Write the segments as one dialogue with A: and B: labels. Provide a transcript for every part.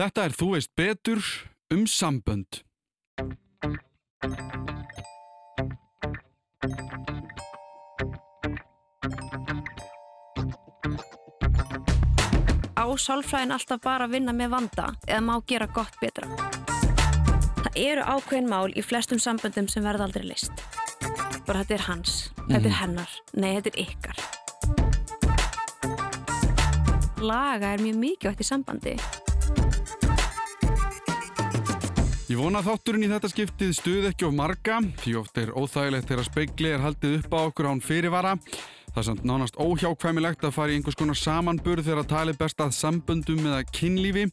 A: Þetta er Þú veist betur um sambönd.
B: Á sálfræðin alltaf bara að vinna með vanda eða má gera gott betra. Það eru ákveðin mál í flestum samböndum sem verða aldrei list. Bara þetta er hans, þetta er hennar, nei þetta er ykkar. Laga er mjög mikilvægt í sambandi.
A: Ég vona þátturinn í þetta skiptið stuð ekki of marga, því oft er óþægilegt þegar speigli er haldið upp á okkur án fyrirvara. Það er samt nánast óhjákvæmilegt að fara í einhvers konar samanburð þegar að tali best að samböndum eða kynlífi.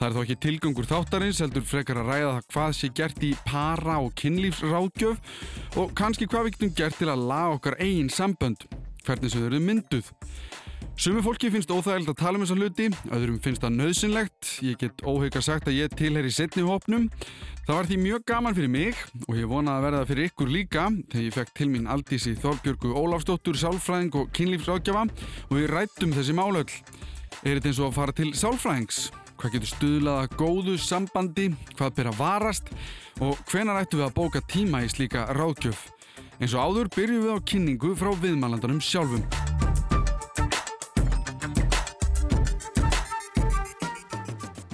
A: Það er þó ekki tilgangur þáttarins, heldur frekar að ræða það hvað sé gert í para- og kynlífsráðgjöf og kannski hvað við getum gert til að laga okkar eigin sambönd, hvernig þau eru mynduð. Sumi fólki finnst óþægilegt að tala um þessa hluti, öðrum finnst það nöðsynlegt. Ég get óheika sagt að ég tilheri setni hópnum. Það var því mjög gaman fyrir mig og ég vonaði að verða fyrir ykkur líka þegar ég fekk til mín Aldísi Þorbjörgu Ólafsdóttur, sálfræðing og kynlífsráðgjafa og við rættum þessi málöll. Er þetta eins og að fara til sálfræðings? Hvað getur stuðlaða góðu sambandi? Hvað ber að varast? Og hvenar ættum við að bóka tíma í slíka ráðgjöf? Eins og áður byrjum við á kynningu frá viðmælandanum sjálfum.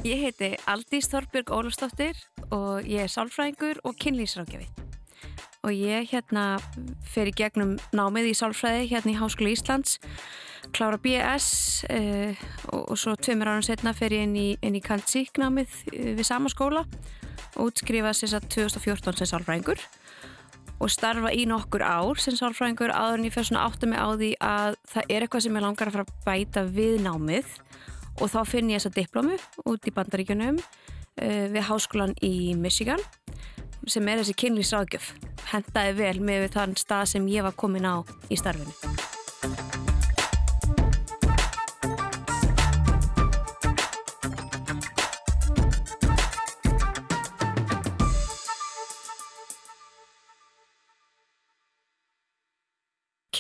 B: Ég heiti Aldís Þorbjörg Ólafsdóttir og ég er sálfræðingur og kynlýsrákjafi. Og ég hérna fer í gegnum námið í sálfræði hérna í Háskóla Íslands, klára BS eh, og, og svo tveimur árum setna fer ég inn í, í Kantsík námið eh, við sama skóla og útskrifa sér satt 2014 sem sálfræðingur og starfa í nokkur ár sem sálfræðingur áður en ég fer svona átta mig á því að það er eitthvað sem ég langar að fara að bæta við námið og þá finn ég þessa diplomu út í bandaríkjunum uh, við háskólan í Michigan sem er þessi kynlýsráðgjöf hendaði vel með þann stað sem ég var komin á í starfinu.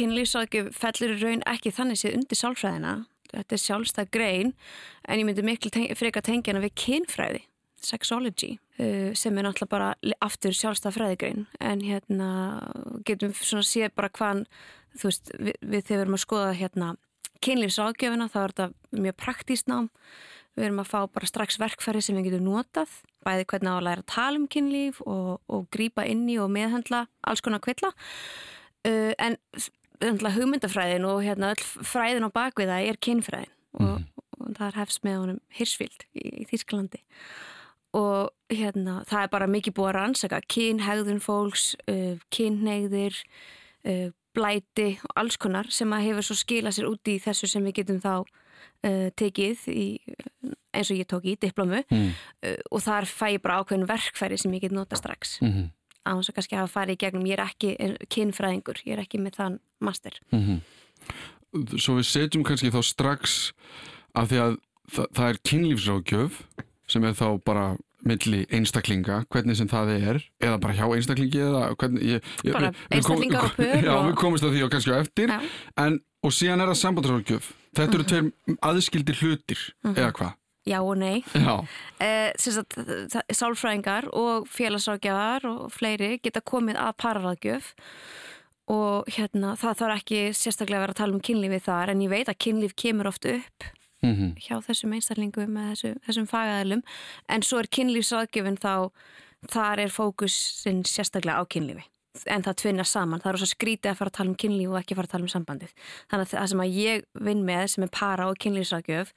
B: Kynlýsráðgjöf fellur raun ekki þannig séð undir sálfræðina þetta er sjálfstæð grein en ég myndi miklu teng freka tengja hana við kynfræði sexology uh, sem er náttúrulega bara aftur sjálfstæð fræðigrein. En hérna getum svona séð bara hvaðan þú veist við, við þegar við erum að skoða hérna kynlífságjöfina þá er þetta mjög praktískt nám. Við erum að fá bara strax verkfæri sem við getum notað bæði hvernig á að læra að tala um kynlíf og, og grýpa inn í og meðhandla alls konar kvilla. Uh, en hugmyndafræðin og hérna öll fræðin á bakvið það er kynfræðin og, mm. og, og það er hefst með honum Hirsfield í, í Þýsklandi og hérna það er bara mikið búið að rannsaka kynhegðun fólks, uh, kynneigðir uh, blæti og alls konar sem að hefur svo skila sér út í þessu sem við getum þá uh, tekið í, eins og ég tók í diplomu mm. og þar fæ ég bara ákveðin verkfæri sem ég get nota strax mm -hmm á þess að kannski hafa farið í gegnum, ég er ekki kynfræðingur, ég er ekki með þann master. Mm -hmm.
A: Svo við setjum kannski þá strax að því að það, það er kynlífsrákjöf sem er þá bara milli einstaklinga, hvernig sem það er eða bara hjá einstaklingi eða hvernig, ég,
B: ég, bara einstaklinga á pör
A: Já, og... við komumst á því og kannski á eftir en, og síðan er það sambandsrákjöf þetta eru -huh. tveir aðskildir hlutir uh -huh. eða hvað?
B: Já og nei.
A: Já.
B: Eh, sálfræðingar og félagsrákjafar og fleiri geta komið að pararáðgjöf og hérna það þarf ekki sérstaklega að vera að tala um kynlífið þar en ég veit að kynlíf kemur oft upp mm -hmm. hjá þessum einstaklingum með þessu, þessum fagæðilum en svo er kynlífsráðgjöfin þá þar er fókusin sérstaklega á kynlífi en það tvinnar saman, það er svo skrítið að fara að tala um kynlíf og ekki fara að tala um sambandið þannig að það sem að ég vinn með sem er para og kynlífsráðgjöf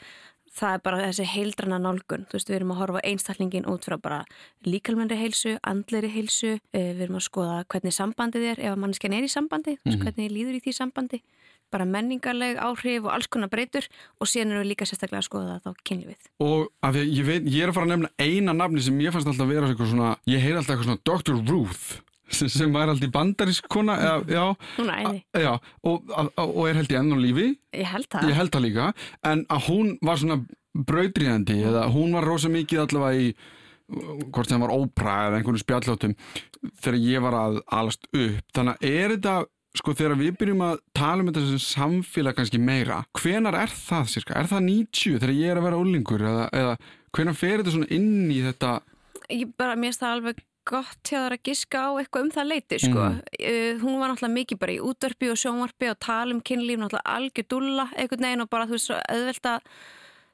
B: það er bara þessi heildrana nálgun þú veist, við erum að horfa einstaklingin út frá bara líkalmennri heilsu, andleri heilsu eh, við erum að skoða hvernig sambandið er ef mannskjan er í sambandi, mm -hmm. hvernig líður í því sambandi, bara menningarleg áhrif og alls konar breytur og síðan erum við líka sérstaklega að skoða það þá kynlífið
A: Og af því að ég veit, ég er að fara að nefna eina nafni sem ég fannst alltaf að vera svona, ég heyr alltaf eitthvað svona Dr. Ruth sem var í bandarísk kona eða, já, já, og, og er held í enn og lífi.
B: Ég held það.
A: Ég held það líka, en að hún var svona brautriðandi, eða hún var rosa mikið allavega í hvort sem var ópra eða einhvern spjallótum þegar ég var að alast upp. Þannig að er þetta, sko þegar við byrjum að tala um þetta sem samfélag kannski meira, hvenar er það cirka? Er það 90 þegar ég er að vera ólingur eða, eða Hvenær fer þetta svona inn í þetta?
B: Ég bara, mér finnst það alveg gott hjá það að giska á eitthvað um það leiti sko.
A: Mhm.
B: uh, hún var náttúrulega mikið bara í útverfi og sjónvarpi og tala um kynlíf náttúrulega algjör dúlla einhvern veginn og bara þú veist svo auðvelt að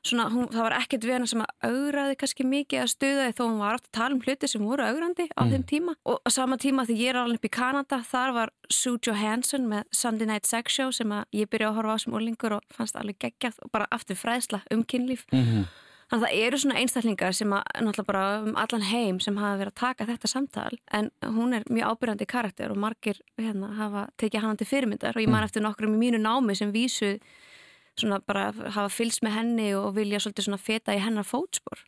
B: svona, hún, það var ekkert við hana sem að augraði kannski mikið að stuða því þó hún var aftur að tala um hluti sem voru augrandi á þeim tíma og á sama tíma því ég er alveg upp í Kanada þar var Sue Johansson með Sunday Night Sex Show sem að ég byrja að horfa á sem ólingur og fannst alveg geggjað og bara aftur fræðsla um kynlíf
A: Mm
B: Þannig að það eru svona einstaklingar sem að náttúrulega bara um allan heim sem hafa verið að taka þetta samtal en hún er mjög ábyrjandi karakter og margir hérna hafa tekið hann til fyrirmyndar og ég man eftir nokkrum í mínu námi sem vísu svona bara hafa fylgst með henni og vilja svolítið svona feta í hennar fótspor.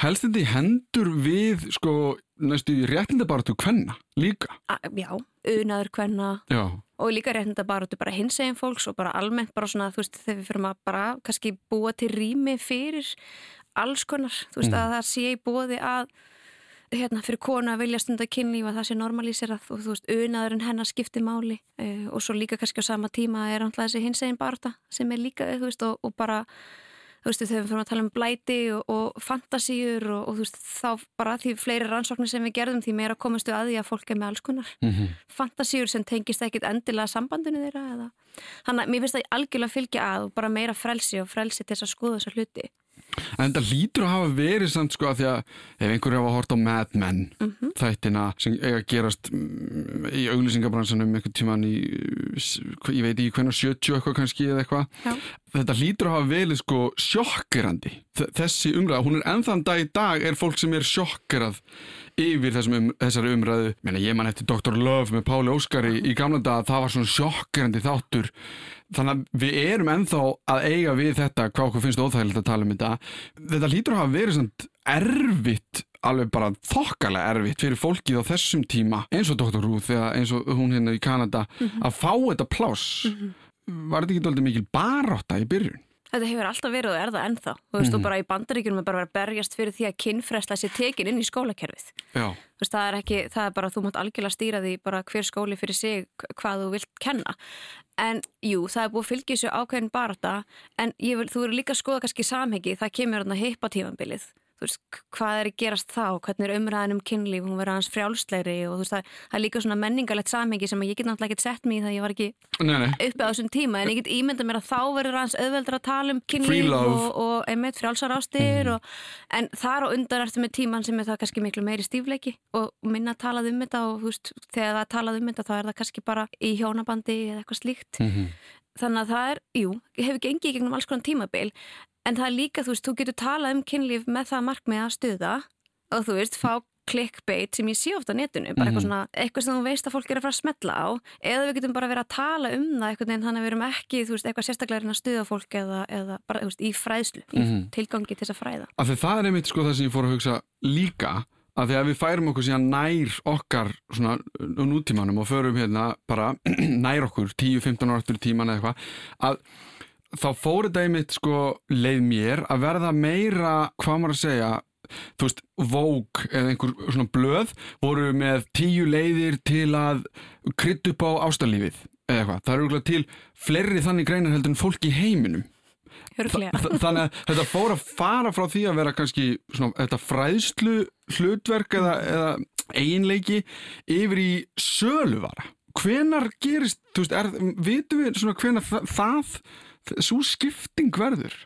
A: Helst þetta í hendur við sko næstu réttindabaratu kvenna líka?
B: A, já, unaður hvenna
A: Já.
B: og líka réttinda bara, bara hinsegin fólks og bara almennt bara svona þú veist þegar við fyrir að bara kannski búa til rými fyrir alls konar, þú veist að það sé bóði að hérna fyrir konu að vilja stunda kynlíf að það sé normalíserað og þú veist unaðurinn hennar skipti máli uh, og svo líka kannski á sama tíma er alltaf þessi hinsegin barta sem er líka þú veist og, og bara þú veist þegar við fyrir að tala um blæti og, og fantasíur og, og þú veist þá bara því fleiri rannsóknir sem við gerðum því meira komustu að því að fólk er með alls konar
A: Mm
B: fantasíur sem tengist ekkit endilega sambandinu þeirra eða. Þannig að mér finnst það algjörlega fylgja að og bara meira frelsi og frelsi til þess að skoða þessar hluti
A: En þetta lítur að hafa verið samt sko að því að ef einhverju hafa hort á Mad Men
B: Mhm.
A: þættina sem eiga að gerast mm, í auglýsingabransanum einhvern tíman í, ég veit ekki hvernig 70 eitthvað kannski eða eitthvað þetta lítur að hafa verið sko sjokkirandi þessi umræða, hún er ennþann dag í dag er fólk sem er sjokkirað yfir um, þessari umræðu Meina, ég man eftir Dr. Love með Páli Óskari í gamla dag það var svona sjokkirandi þáttur þannig að við erum ennþá að eiga við þetta hvað okkur finnst óþægilegt að tala um þetta þetta lítur að hafa verið svona erfitt alveg bara þokkalega erfitt fyrir fólkið á þessum tíma eins og Dr. Ruth eða eins og hún hérna í Kanada að fá þetta pláss var þetta ekki doldið mikil barátta í byrjun?
B: Þetta hefur alltaf verið og er það ennþá. Þú veist og bara í bandaríkjunum er bara að berjast fyrir því að kynfresla sér tekin inn í skólakerfið.
A: Já,
B: þú veist það er ekki, það er bara þú mátt algjörlega stýra því bara hver skóli fyrir sig hvað þú vilt kenna. En jú, það er búið að fylgja þessu ákveðin barata en ég vil, þú eru líka að skoða kannski samhengi, það kemur tímambilið þú veist, hvað er að gerast þá? Hvernig er umræðin um kynlíf, hún verður hans frjálslegri og veist, það, það er líka svona menningalegt samhengi sem ég get náttúrulega ekkert sett mig í það ég var ekki
A: nei, nei.
B: uppi á þessum tíma en ég get ímyndað mér að þá verður hans auðveldur að tala um kynlíf og, og einmitt frjálsar ástir og, en þar á undan ertu með tíman sem er það kannski miklu meiri stífleiki og minna talað um þetta og veist, þegar það talað um þetta þá er það kannski bara í hjónabandi eða eitthvað slíkt.
A: Mhm.
B: Þannig að það er, jú, hefur gengið í gegnum alls konar tímabil en það er líka, þú veist, þú getur talað um kynlíf með það markmið að stuða og þú veist, fá clickbait sem ég sé ofta á netinu, bara eitthvað svona eitthvað sem þú veist að fólk er að fara að smetla á eða við getum bara verið að tala um það eitthvað neginn þannig að við erum ekki, þú veist, eitthvað sérstaklega að stuða fólk eða, eða bara, þú veist, í fræðslu í tilgangi til þess að fræða.
A: Af því það er einmitt sko það sem ég fór að hugsa líka að því að við færum okkur síðan nær okkar svona uh, nútímanum og förum hérna bara nær okkur 10-15 ára eftir tíman eða eitthvað að þá fór þetta einmitt sko leið mér að verða meira hvað maður að segja þú veist, Vogue eða einhver svona blöð voru með tíu leiðir til að krydd upp á ástalífið eða eitthvað, það eru til fleiri þannig greinar heldur en fólk í heiminum Þannig að þetta fór að fara frá því að vera kannski svona, þetta fræðslu hlutverk eða, eða eiginleiki yfir í söluvara. Hvenar gerist, þú veist, er, vitum við svona hvenar það, það, svo skipting verður?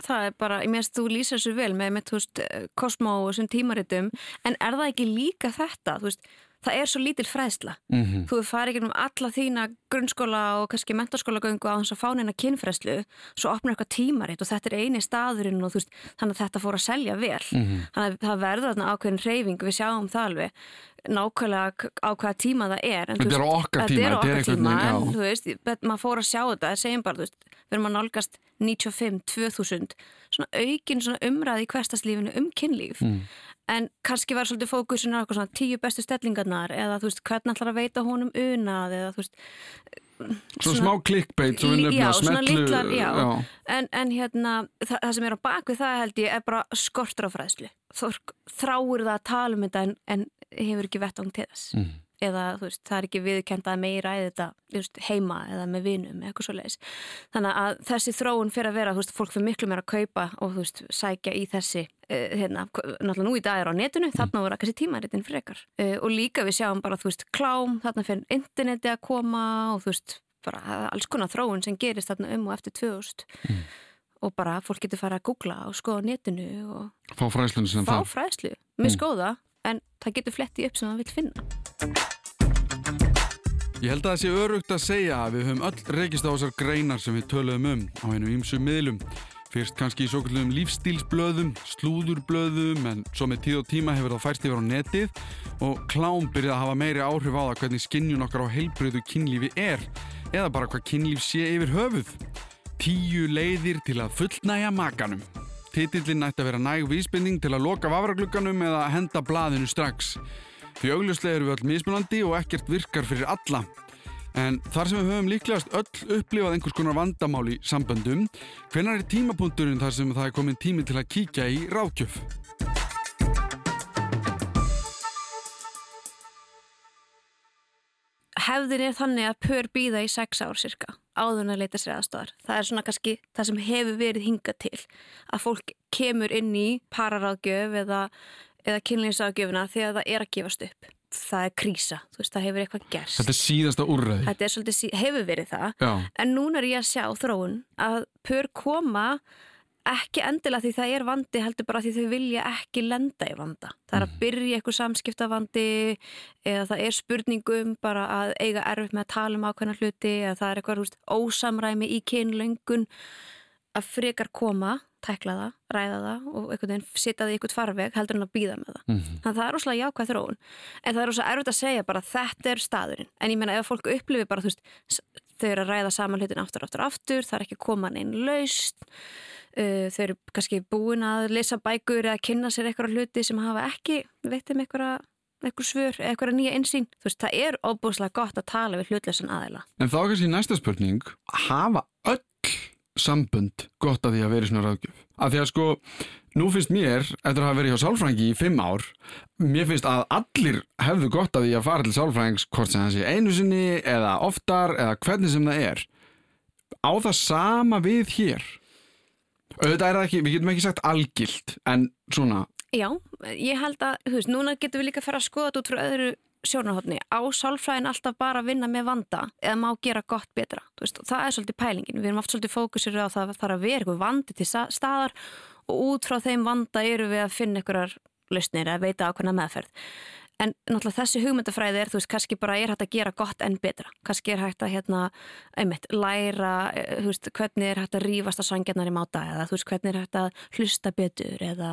B: Það er bara, ég meðst þú lýsir þessu vel með, með, þú veist, Cosmo og þessum tímaritum en er það ekki líka þetta, þú veist, það er svo lítil fræðsla
A: Mm -hmm.
B: þú farið ekki um alla þína grunnskóla og kannski mentarskólagöngu á þess að fá neina kynfræslu, svo opnar eitthvað tímaritt og þetta er eini staðurinn og veist þannig að þetta fór að selja vel
A: Mhm.
B: þannig að það verður þarna ákveðin reyfing við sjáum það alveg nákvæmlega á hvaða tíma það er en,
A: Þetta er okkar tíma,
B: er okkar tíma en
A: já.
B: þú veist, maður fór að sjá þetta segjum bara, þú veist, erum að nálgast 95, 2000 svona aukin svona umræði í hverstaslífinu um kynlíf
A: Mm.
B: en kannski var svolítið fókusin á eitthvað svona tíu bestu stellingarnar eða þú veist hvernig ætlar að veita honum unað eða þú veist
A: Svona, smá svo við
B: Já, svona litlar, já. En, en hérna, það, það sem er á bakvið það held ég er bara skortur á fræðslu. Þráir það að tala um þetta en, en hefur ekki vettvang til þess.
A: Mm.
B: Eða veist, það er ekki viðkend að meira eða þetta veist, heima eða með vinum eitthvað svo leiðis. Þannig að þessi þróun fyrir að vera, veist, fólk fyrir miklu meira að kaupa og sækja í þessi uh, hérna, náttúrulega nú í dag er á netinu, mm. þarna voru kannski tímaritin frekar uh, og líka við sjáum bara, klám, þarna fyrir interneti að koma og bara alls konar þróun sem gerist þarna um og eftir 2000 mm. og bara fólk getur fara að googla og skoða netinu og
A: fá fræðslu
B: fá fræðslu, með mm. en það getur fletti upp sem það vil finna.
A: Ég held að það sé örugt að segja að við höfum öll reykist á þessar greinar sem við töluðum um á hennu ímsu miðlum. Fyrst kannski í svo kallum lífstílsblöðum, slúðurblöðum en svo með tíð og tíma hefur það færst yfir á netið og klám byrjað að hafa meiri áhrif á það hvernig skinnjun okkar á heilbröðu kynlífi er eða bara hvað kynlíf sé yfir höfuð. Tíu leiðir til að fullnæja makanum. Titillin ætti að vera næg vísbending til að loka vafraglugganum eða henda blaðinu strax. Því augljóslega eru við öll mismunandi og ekkert virkar fyrir alla. En þar sem við höfum líklegast öll upplifað einhvers konar vandamál í samböndum, hvenar er tímapunkturinn þar sem það er komin tími til að kíkja í ráðgjöf?
B: Hefðin er þannig að pör býða í sex ár cirka áðurna að leita sér aðstofar. Það er svona kannski það sem hefur verið hingað til að fólk kemur inn í pararáðgjöf eða, eða kynlýnsáðgjöfuna þegar það er að gefast upp. Það er krísa, þú veist, það hefur eitthvað gerst.
A: Þetta er síðasta úrræði.
B: Þetta er svolítið, hefur verið það, Já. en núna er ég að sjá þróun að pör koma ekki endilega því það er vandi heldur bara því þau vilja ekki lenda í vanda það er að mhm. byrja eitthvað samskiptavandi eða það er spurningum bara að eiga erfitt með að tala um ákveðna hluti eða það er eitthvað húst, ósamræmi í kynlöngun að frekar koma, tækla það, ræða það og einhvern veginn setja það í einhvert farveg heldur en að býða með það. Mm -hmm. Þannig að það er rosalega jákvæð þróun en það er rosalega erfitt að segja bara þetta er staðurinn en ég menna ef fólk upplifi bara þú veist þau eru að ræða saman hlutin aftur, aftur, aftur það er ekki koman einn laust Uh, þau eru kannski búin að lesa bækur eða kynna sér eitthvað hluti sem hafa ekki veitum eitthvað, eitthvað svör eða eitthvað nýja einsýn. Þú veist, það er óbúslega gott að tala við hlutleysan aðeila.
A: En þá kannski næsta spurning, hafa öll sambund gott að því að vera í svona ráðgjöf? Af því að sko, nú finnst mér, eftir að hafa verið hjá sálfrængi í fimm ár, mér finnst að allir hefðu gott að því að fara til sálfrængs hvort sem það sé einu sinni eða oftar eða hvernig sem það er. Á það sama við hér Auðvitað er það ekki, við getum ekki sagt algilt, en svona...
B: Já, ég held að, þú veist, núna getum við líka að fara að skoða þetta út frá öðru sjónarhóttni. Á sálfræðin alltaf bara að vinna með vanda eða má gera gott betra. Veist, það er svolítið pælingin. Við erum oft svolítið fókusir á það að það að vera eitthvað vandi til staðar og út frá þeim vanda eru við að finna einhverjar lausnir að veita ákveðna meðferð. En náttúrulega þessi hugmyndafræði er, þú veist, kannski bara er hægt að gera gott en betra. Kannski er hægt að, hérna, einmitt, læra, eh, þú veist, hvernig er hægt að rýfast að sangjarnar í máta eða, þú veist, hvernig er hægt að hlusta betur eða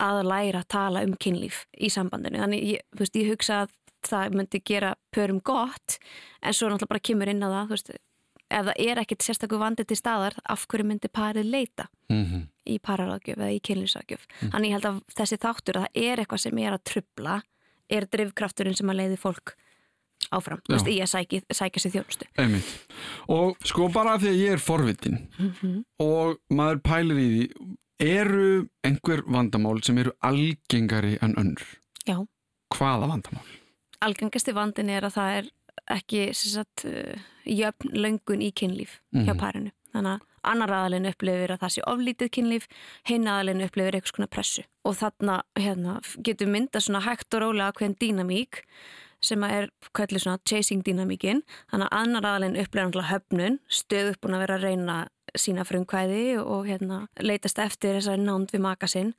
B: að læra að tala um kynlíf í sambandinu. Þannig, ég, þú veist, ég hugsa að það myndi gera pörum gott, en svo náttúrulega bara kemur inn á það, veist, ef það er ekkit sérstaklega vandið til staðar, af hverju myndi parið leita mm -hmm. í pararáðgjöf eða í kynlífsráðgjöf. Mm -hmm. Þannig ég held að þessi þáttur, að það er eitthvað sem er að trubla er drivkrafturinn sem að leiði fólk áfram, þú veist, í að sækja, sækja sér þjónustu.
A: Einmitt. Og sko bara því að ég er forvitin mm -hmm. og maður pælir í því eru einhver vandamál sem eru algengari en önnur?
B: Já.
A: Hvaða vandamál?
B: Algengasti vandin er að það er ekki sagt, uh, jöfn löngun í kynlíf mm -hmm. hjá mhm. parinu. Þannig að annar aðalinn upplifir að það sé oflítið kynlíf, hinn aðalinn upplifir eitthvað svona pressu og þarna hérna, getur mynda svona hægt og rólega hvern dýnamík sem er hvernig svona chasing dýnamíkin þannig að annar aðalinn upplifir höfnun, stöð upp búin að vera að reyna sína frumkvæði og hérna, leitast eftir þessari nánd við maka sinn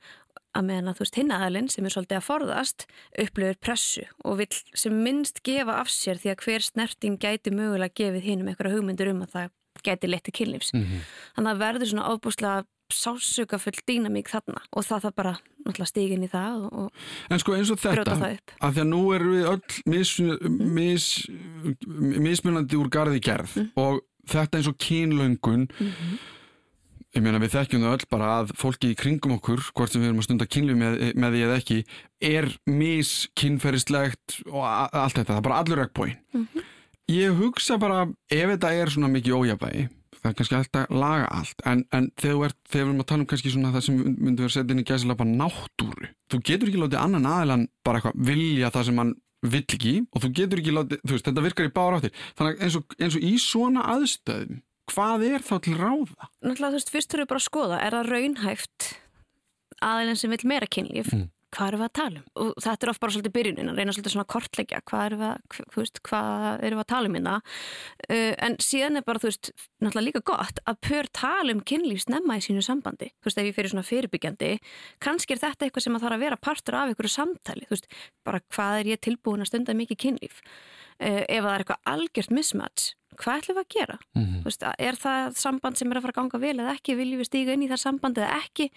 B: að meðan að þú veist hinn aðalinn sem er svolítið að forðast upplifir pressu og vil sem minnst gefa af sér því að hver snerting gæti mögulega gefið hinn um einhverja hugmyndur um að það geti lett til kynlífs. Mm -hmm. Þannig að verður svona ábúslega sásökafull dýnamík þarna og það það bara náttúrulega stígin í það og,
A: En sko eins og þetta, af því að nú erum við öll mis, mis, mismunandi úr garði gerð mm. og þetta eins og kynlöngun mm -hmm. Ég meina við þekkjum það öll bara að fólki í kringum okkur, hvort sem við erum að stunda kynlíf með, með því eða ekki, er miskynferðislegt og allt þetta, það er bara allur ekki bóin -hmm. Ég hugsa bara ef þetta er svona mikið ójabægi það er kannski alltaf laga allt. En, en þegar við erum að tala um kannski svona það sem myndur að setja inn í gæsilega bara náttúru þú getur ekki látið annan aðelan bara eitthvað vilja það sem hann vill ekki og þú getur ekki látið, þú veist, þetta virkar í bára áttir. Þannig að eins og, eins og í svona aðstöðum hvað er þá til ráða?
B: Náttúrulega, þú veist, fyrst þurfum við bara að skoða, er það raunhæft aðeins sem vil meira kynlíf?
A: Mm.
B: Hvað erum við að tala um? Og þetta er oft bara svolítið byrjunin, að reyna svolítið svona kortleggja, hvað erum við að, hv- þú veist, hvað erum við að tala um hérna? Uh, en síðan er bara, þú veist, náttúrulega líka gott að pör tala um kynlíf snemma í sínu sambandi. Þú veist, ef ég fyrir svona fyrirbyggjandi, kannski er þetta eitthvað sem að þarf að vera partur af einhverju samtali, veist, bara hvað er ég tilbúin að stunda mikið kynlíf? Uh, ef það er eitthvað algjört mismatch, hvað ætlum við að gera?
A: Mm.
B: Þú veist, er það samband sem er að fara að ganga vel eða ekki, viljum við stíga inn í það samband eða ekki?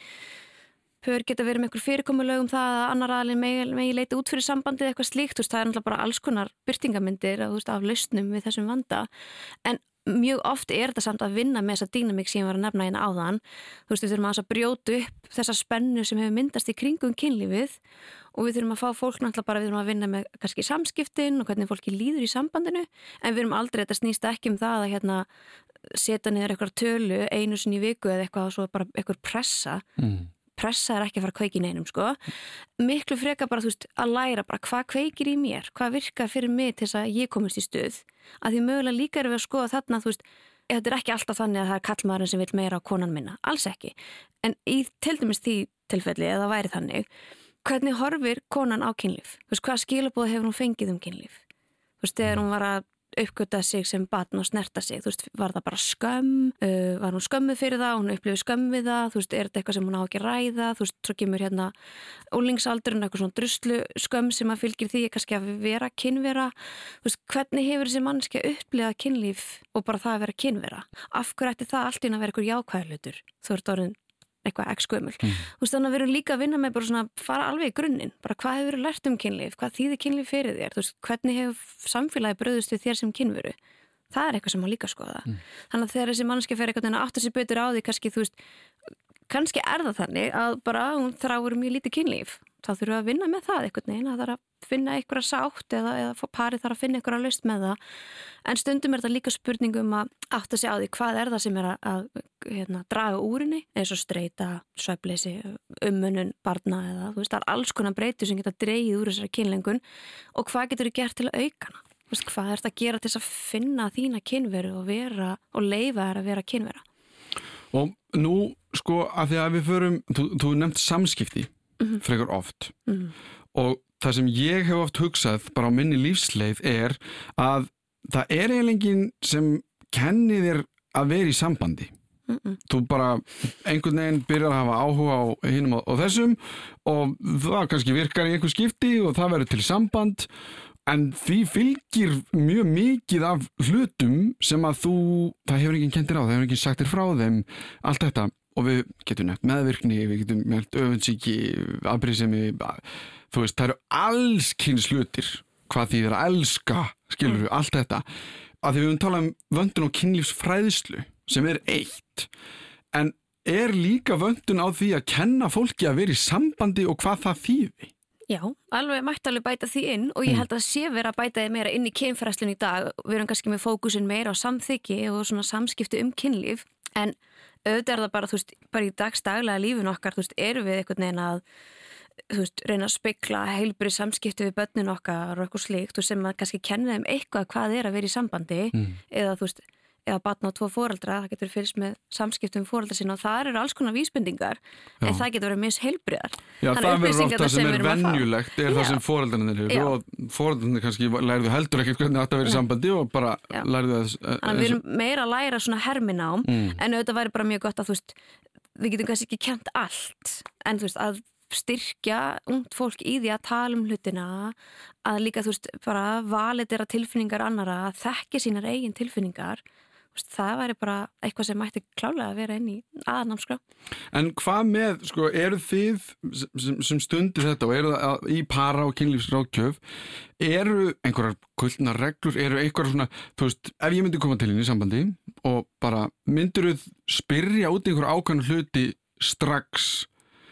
B: Pör geta verið með einhver fyrirkomulög um það að annar aðalinn megi, megi leita út fyrir sambandið eða eitthvað slíkt, veist, það er náttúrulega bara alls konar byrtingamyndir þú veist, af lausnum við þessum vanda. En mjög oft er þetta samt að vinna með þessa dýnamík sem ég var að nefna hérna áðan. Þú veist, við þurfum að brjóta upp þessa spennu sem hefur myndast í kringum kynlífið og við þurfum að fá fólk náttúrulega bara við þurfum að vinna með kannski samskiptin og hvernig fólki líður í sambandinu. En við erum aldrei, þetta snýst ekki um það að hérna setja niður eitthvað tölu einu sinni í viku eða eitthvað og svo bara eitthvað pressa.
A: Mm.
B: pressa er ekki að fara að kveiki neinum sko. miklu freka bara þú veist að læra bara hvað kveikir í mér, hvað virkar fyrir mig til þess að ég komist í stuð? Að því mögulega líka erum við að skoða þarna þú veist, þetta er ekki alltaf þannig að það er kallmaðurinn sem vil meira á konan minna, alls ekki. En í til dæmis því tilfelli eða væri þannig, hvernig horfir konan á kynlíf, þú veist, hvað skilabóð hefur hún fengið um kynlíf? Þú veist, þegar hún var að uppgöta sig sem batn og snerta sig, þú veist, var það bara skömm, uh, var hún skömmuð fyrir það, hún upplifið skömm við það, þú veist, er þetta eitthvað sem hún á ekki ræða, þú veist, svo kemur hérna ólingsaldurinn, eitthvað svona druslu skömm sem að fylgir því kannski að vera kynvera, þú veist, hvernig hefur þessi mannski upplifað kynlíf og bara það að vera kynvera, af hverju ætti það allt inn að vera eitthvað jákvæðlutur, þú ert orðin eitthvað ekki skömmul.
A: Mm.
B: Þú veist, þannig að við erum líka að vinna með bara svona, fara alveg í grunninn, bara hvað hefur verið lært um kynlíf, hvað þýðir kynlíf fyrir þér, þú veist, hvernig hefur samfélagi bröðust við þér sem kynveru. Það er eitthvað sem má líka skoða.
A: Mm.
B: Þannig að þegar þessi mannski fer eitthvað að átta sér betur á því, kannski, þú veist, kannski er það þannig að bara hún þráur mjög lítið kynlíf. Þá þurfum við að vinna með það eitthvað neina, það er að finna einhverja sátt eða, eða parið þarf að finna einhverja löst með það. En stundum er þetta líka spurningum að átta sig á því hvað er það sem er að, að hérna, draga úrinni eins og streyta, svefleysi, ummunun, barna eða þú veist, það er alls konar breytur sem geta dreigið úr þessari kynlengun og hvað getur þú gert til að auka hana? Veist, hvað er þetta að gera til að finna þína kynveru og vera og leifa þær að vera kynvera?
A: Og nú, sko, að því að við förum, þú, þú nefnt samskipti frekar oft
B: Mm.
A: og það sem ég hef oft hugsað bara á minni lífsleið er að það er eiginlega enginn sem kenni þér að vera í sambandi.
B: Mm -mm.
A: Þú bara einhvern veginn byrjar að hafa áhuga á hinum og, og þessum og það kannski virkar í einhver skipti og það verður til samband en því fylgir mjög mikið af hlutum sem að þú, það hefur enginn kentir á, það hefur enginn sagt þér frá þeim, allt þetta og við getum nefnt meðvirkni, við getum nefnt öfunnsíki, afbrýðsemi, þú veist, það eru alls kynns hlutir, hvað því er að elska, skilur við, allt þetta. Að því við höfum talað um vöndun og kynlífsfræðslu sem er eitt, en er líka vöndun á því að kenna fólki að vera í sambandi og hvað það þýði?
B: Já, alveg mætti alveg bæta því inn og ég held að sé vera að bæta því meira inn í kynfræslun í dag. Við erum kannski með fókusin meira á samþyggi og svona samskipti um kynlíf en auðvitað er það bara, þú veist, bara í dagstaglega lífin okkar, þú veist, erum við einhvern veginn að þú veist, reyna að spekla heilbrið samskipti við börnin okkar og eitthvað slíkt og sem að kannski kenna þeim eitthvað hvað er að vera í sambandi
A: Mm.
B: eða þú veist, eða batna á tvo fóreldra, það getur fylgst með samskiptum fóreldra sína og það eru alls konar vísbendingar en
A: Já.
B: það getur verið mis heilbriðar
A: Já,
B: Þannig
A: það verður ofta sem er venjulegt, er
B: Já.
A: það sem foreldrarnir
B: Já.
A: eru og foreldrarnir kannski lærðu heldur ekkert hvernig í
B: Nei.
A: sambandi og bara lærðu það
B: Þannig að við erum meira að læra svona herminám
A: Mm.
B: en auðvitað væri bara mjög gott að þú veist við getum kannski ekki kent allt en þú veist að styrkja ungt fólk í því að tala um hlutina að líka þú veist bara validera tilfinningar annara að þekki sínar eigin tilfinningar það væri bara eitthvað sem mætti klálega að vera inn í aðnámskrá
A: En hvað með, sko, eru þið sem, sem stundir þetta og eru það í para og kynlífsrákjöf eru einhverjar gullnar reglur, eru einhverjar svona, þú veist, ef ég myndi koma til henni í sambandi og bara myndur þú spyrja út einhver ákvæmnu hluti strax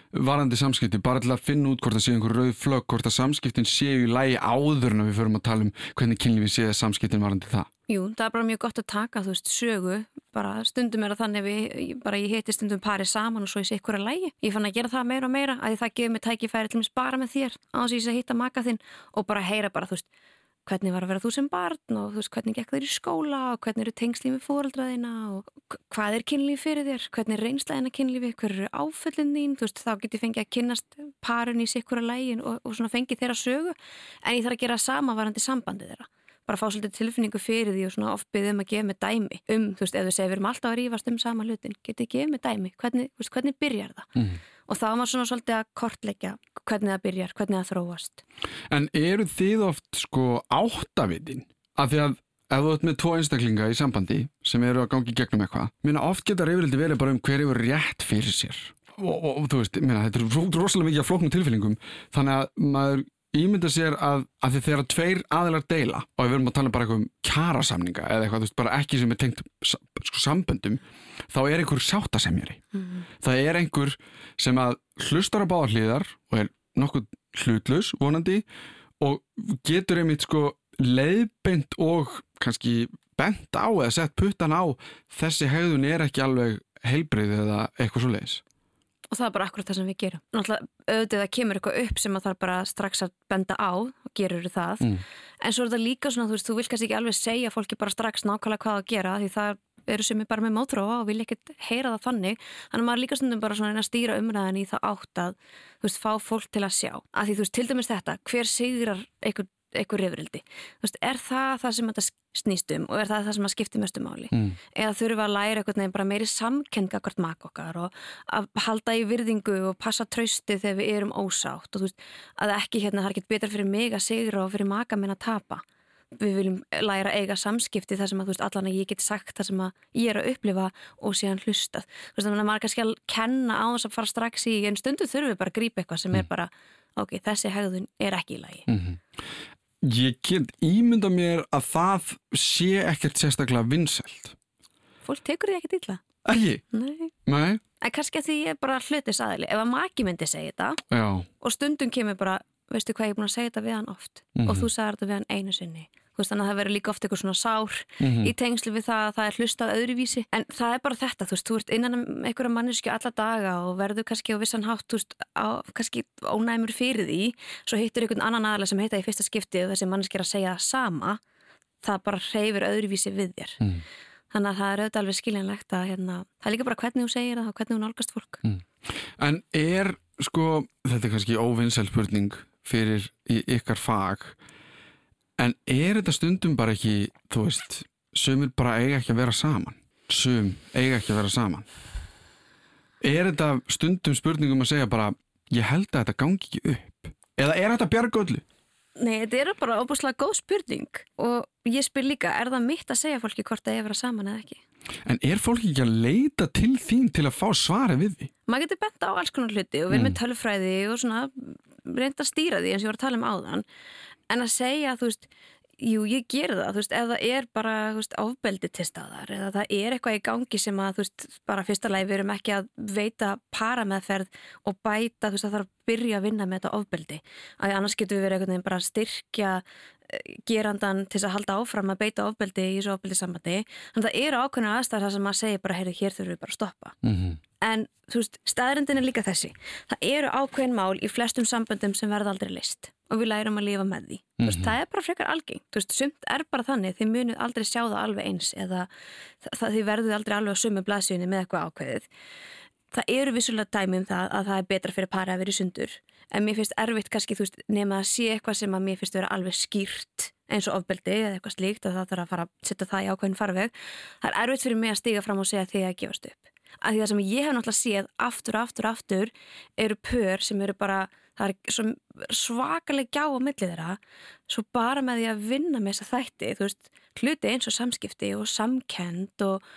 A: varandi samskipti, bara til að finna út hvort það sé einhver rauð flögg, hvort að samskiptin séu í lægi áður en við förum að tala um hvernig kynlífi séu samskiptin varandi það.
B: Jú, það er bara mjög gott að taka, þú veist, sögu, bara stundum er það þannig við, bara ég heiti stundum parið saman og svo ég sé ykkur að lægi. Ég fann að gera það meira og meira, að það gefur mig tækifæri til meins bara með þér, á þess að ég sé að hitta maka þinn og bara heyra bara, þú veist, hvernig var að vera þú sem barn og þú veist, hvernig gekk þér í skóla og hvernig eru tengslið með fóraldraðina og hvað er kynlíf fyrir þér, hvernig er reynslæðina kynlífi, hver eru áföllin þín, þú veist, þá getur fengið að kynnast parun í sikkur að lægin og, og svona fengið þeirra sögu, en ég þarf að gera sama varandi sambandi þeirra bara fá svolítið tilfinningu fyrir því og svona oft byggðum að gefa mig dæmi um, þú veist, ef þú segir við erum alltaf að rífast um sama hlutin, getið gefa mig dæmi, hvernig, veist, hvernig byrjar það? Mm. Og þá var svona svolítið að kortleggja hvernig það byrjar, hvernig það þróast.
A: En eru þið oft sko áttavitin? Af því að ef þú ert með tvo einstaklinga í sambandi sem eru að gangi gegnum eitthvað, minna oft geta reyfrildi verið bara um hver eru rétt fyrir sér. Og, og, og þú veist, minna, þetta er rosalega mikið af flóknum tilfinningum, þannig að maður ímynda sér að, að þið þeirra tveir aðilar deila og við verum að tala bara um kjarasamninga eða eitthvað, þú veist, bara ekki sem er tengt sko, samböndum, þá er einhver sáttasemjari. Mm -hmm. Það er einhver sem að hlustar á báðarliðar og er nokkuð hlutlus vonandi og getur einmitt sko leiðbent og kannski bent á eða sett puttan á þessi hegðun er ekki alveg heilbreyð eða eitthvað svo leiðis
B: og það er bara akkurat það sem við gerum. Náttúrulega auðvitað að kemur eitthvað upp sem að það er bara strax að benda á og gerur það. Mm. en svo er það líka svona þú veist, þú vil kannski ekki alveg segja fólki bara strax nákvæmlega hvað að gera því það eru sem er bara með mótróa og vil ekkert heyra það fannig þannig að maður líka stundum bara svona að stýra umræðin í það átt að þú veist, fá fólk til að sjá. Að því þú veist, til dæmis þetta, hver sigrar einhver eitthvað reyfrildi. Er það það sem þetta snýst um og er það það sem að skipti mestu máli? Mm. Eða þurfum að læra eitthvað nefn bara meiri samkenga hvert makk okkar og að halda í virðingu og passa trausti þegar við erum ósátt og þú veist að ekki hérna það er ekkit betra fyrir mig að sigra og fyrir maka minn að tapa. Við viljum læra eiga samskipti þar sem að þú veist allan að ég get sagt það sem að ég er að upplifa og síðan hlusta. Þú veist maður kannski kenna á þess að fara strax í en stundu þurfum við bara að grípa eitthvað sem mm. er bara ok, þessi hegðun er ekki í lagi. Mm -hmm.
A: Ég get ímynda mér að það sé ekkert sérstaklega vinsælt.
B: Fólk tekur því ekkert illa.
A: Ekki?
B: Nei.
A: Nei?
B: En kannski að því ég er bara hlutis aðli. Ef að maki myndi segja þetta
A: Já.
B: og stundum kemur bara, veistu hvað ég er búin að segja þetta við hann oft mm -hmm. og þú sagði þetta við hann einu sinni veist, þannig að það verður líka ofta eitthvað svona sár mm -hmm. í tengslu við það að það er hlustað öðruvísi en það er bara þetta, þú veist, þú ert innan um einhverja mannesku alla daga og verður kannski á vissan hátt, þú veist, á, kannski ónæmur fyrir því, svo hittur einhvern annan aðalega sem heita í fyrsta skipti og þessi manneski er að segja sama, það bara reyfir öðruvísi við þér mm. þannig að það er auðvitað alveg skiljanlegt að hérna, það er líka bara hvernig þú segir það og hvernig þú nálgast fólk mm.
A: En er, sko, þetta er kannski óvinnselspurning fyrir ykkar fag En er þetta stundum bara ekki, þú veist, sumir bara eiga ekki að vera saman? Sum eiga ekki að vera saman. Er þetta stundum spurningum að segja bara, ég held að þetta gangi ekki upp? Eða er þetta bjargöllu?
B: Nei, þetta er bara óbúslega góð spurning og ég spyr líka, er það mitt að segja fólki hvort það er að vera saman eða ekki?
A: En er fólki ekki að leita til þín til að fá svari við því?
B: Maður getur bent á alls konar hluti og við erum mm. með tölfræði og svona reynda að stýra því eins og ég var að tala um áðan en að segja, þú veist, jú, ég ger það, þú veist, ef það er bara, veist, ofbeldi til staðar eða það er eitthvað í gangi sem að, þú veist, bara fyrsta leið við erum ekki að veita parameðferð og bæta, þú veist, það þarf að byrja að vinna með þetta ofbeldi, að annars getur við verið einhvern veginn bara að styrkja eh, gerandan til að halda áfram að beita ofbeldi í þessu ofbeldi sambandi þannig að það eru ákveðna aðstæðar þar sem að segja bara, heyrðu, hér þurfum við bara að stoppa. Mm -hmm. En, þú veist, staðrindin er líka þessi það eru ákveðin mál í flestum samböndum sem verða aldrei list og við lærum að lifa með því. Mm -hmm. veist, mhm. það er bara frekar algengt. Veist, sumt er bara þannig, þið munið aldrei sjá það alveg eins eða það, þið verðuð aldrei alveg að suma blaðsíðinni með eitthvað ákveðið. Það eru vissulega dæmi um það að það er betra fyrir pari að vera sundur. En mér finnst erfitt kannski veist, nema að sé eitthvað sem að mér finnst að vera alveg skýrt eins og ofbeldi eða eitthvað slíkt og það þarf að fara að setja það í ákveðin farveg. Það er erfitt fyrir mig að stiga fram og segja því að gefast upp. Að því það sem ég hef náttúrulega séð aftur, aftur, aftur eru pör sem eru bara það er svakalega gjá á millið þeirra svo bara með því að vinna með þessa þætti þú veist, hluti eins og samskipti og samkend og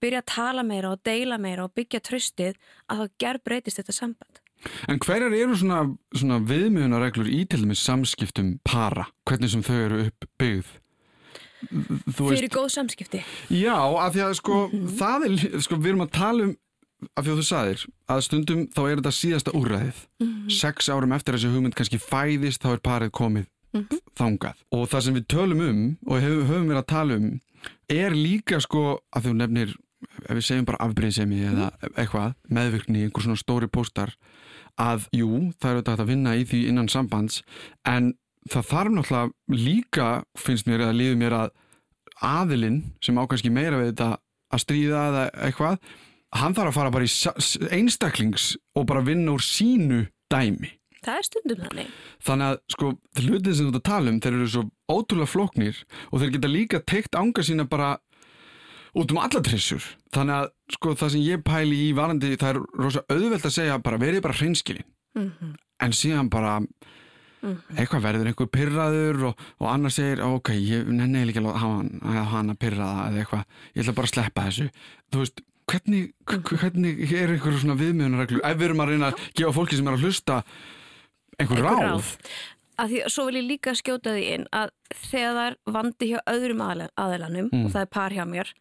B: byrja að tala meira og deila meira og byggja tröstið að þá gerð breytist þetta samband
A: En hverjar eru svona, svona viðmjöðunareglur í til dæmis samskiptum para, hvernig sem þau eru uppbyggð?
B: Fyrir góð samskipti?
A: Já, af því að sko, mm -hmm. það er, sko, við erum að tala um af því að þú sagðir að stundum þá er þetta síðasta úrræðið mm -hmm. sex árum eftir þessi hugmynd kannski fæðist þá er parið komið mm -hmm. þangað og það sem við tölum um og höfum, höfum við að tala um er líka sko að þú nefnir ef við segjum bara afbreyðsemi eða eitthvað, meðvirkni, einhver svona stóri póstar að jú, það er auðvitað að vinna í því innan sambands en það þarf náttúrulega líka finnst mér eða líður mér að aðilinn sem ákvæmski meira við þetta að stríða eða eitthvað hann þarf að fara bara í einstaklings og bara vinna úr sínu dæmi.
B: Það er stundum þannig.
A: Þannig að sko, hlutin sem þú að tala um, þeir eru svo ótrúlega flóknir og þeir geta líka teikt ánga sína bara út um alla trissur. Þannig að sko það sem ég pæli í varandi, það er rosa auðvelt að segja bara verið bara hreinskilin. Mm -hmm. En síðan bara. Eitthvað verður einhver pyrraður og, og annar segir ok, ég nenni líka að hafa hann að pyrraða eða eitthvað, ég ætla bara að sleppa þessu þú veist, hvernig, mhm. hvernig er einhverju svona viðmjöðunarreglu ef við erum að reyna að gefa fólki sem er að hlusta einhver, einhver ráð, ráð.
B: Að því, svo vil ég líka skjóta því inn að þegar vandi hjá öðrum aðelanum mm. og það er par hjá mér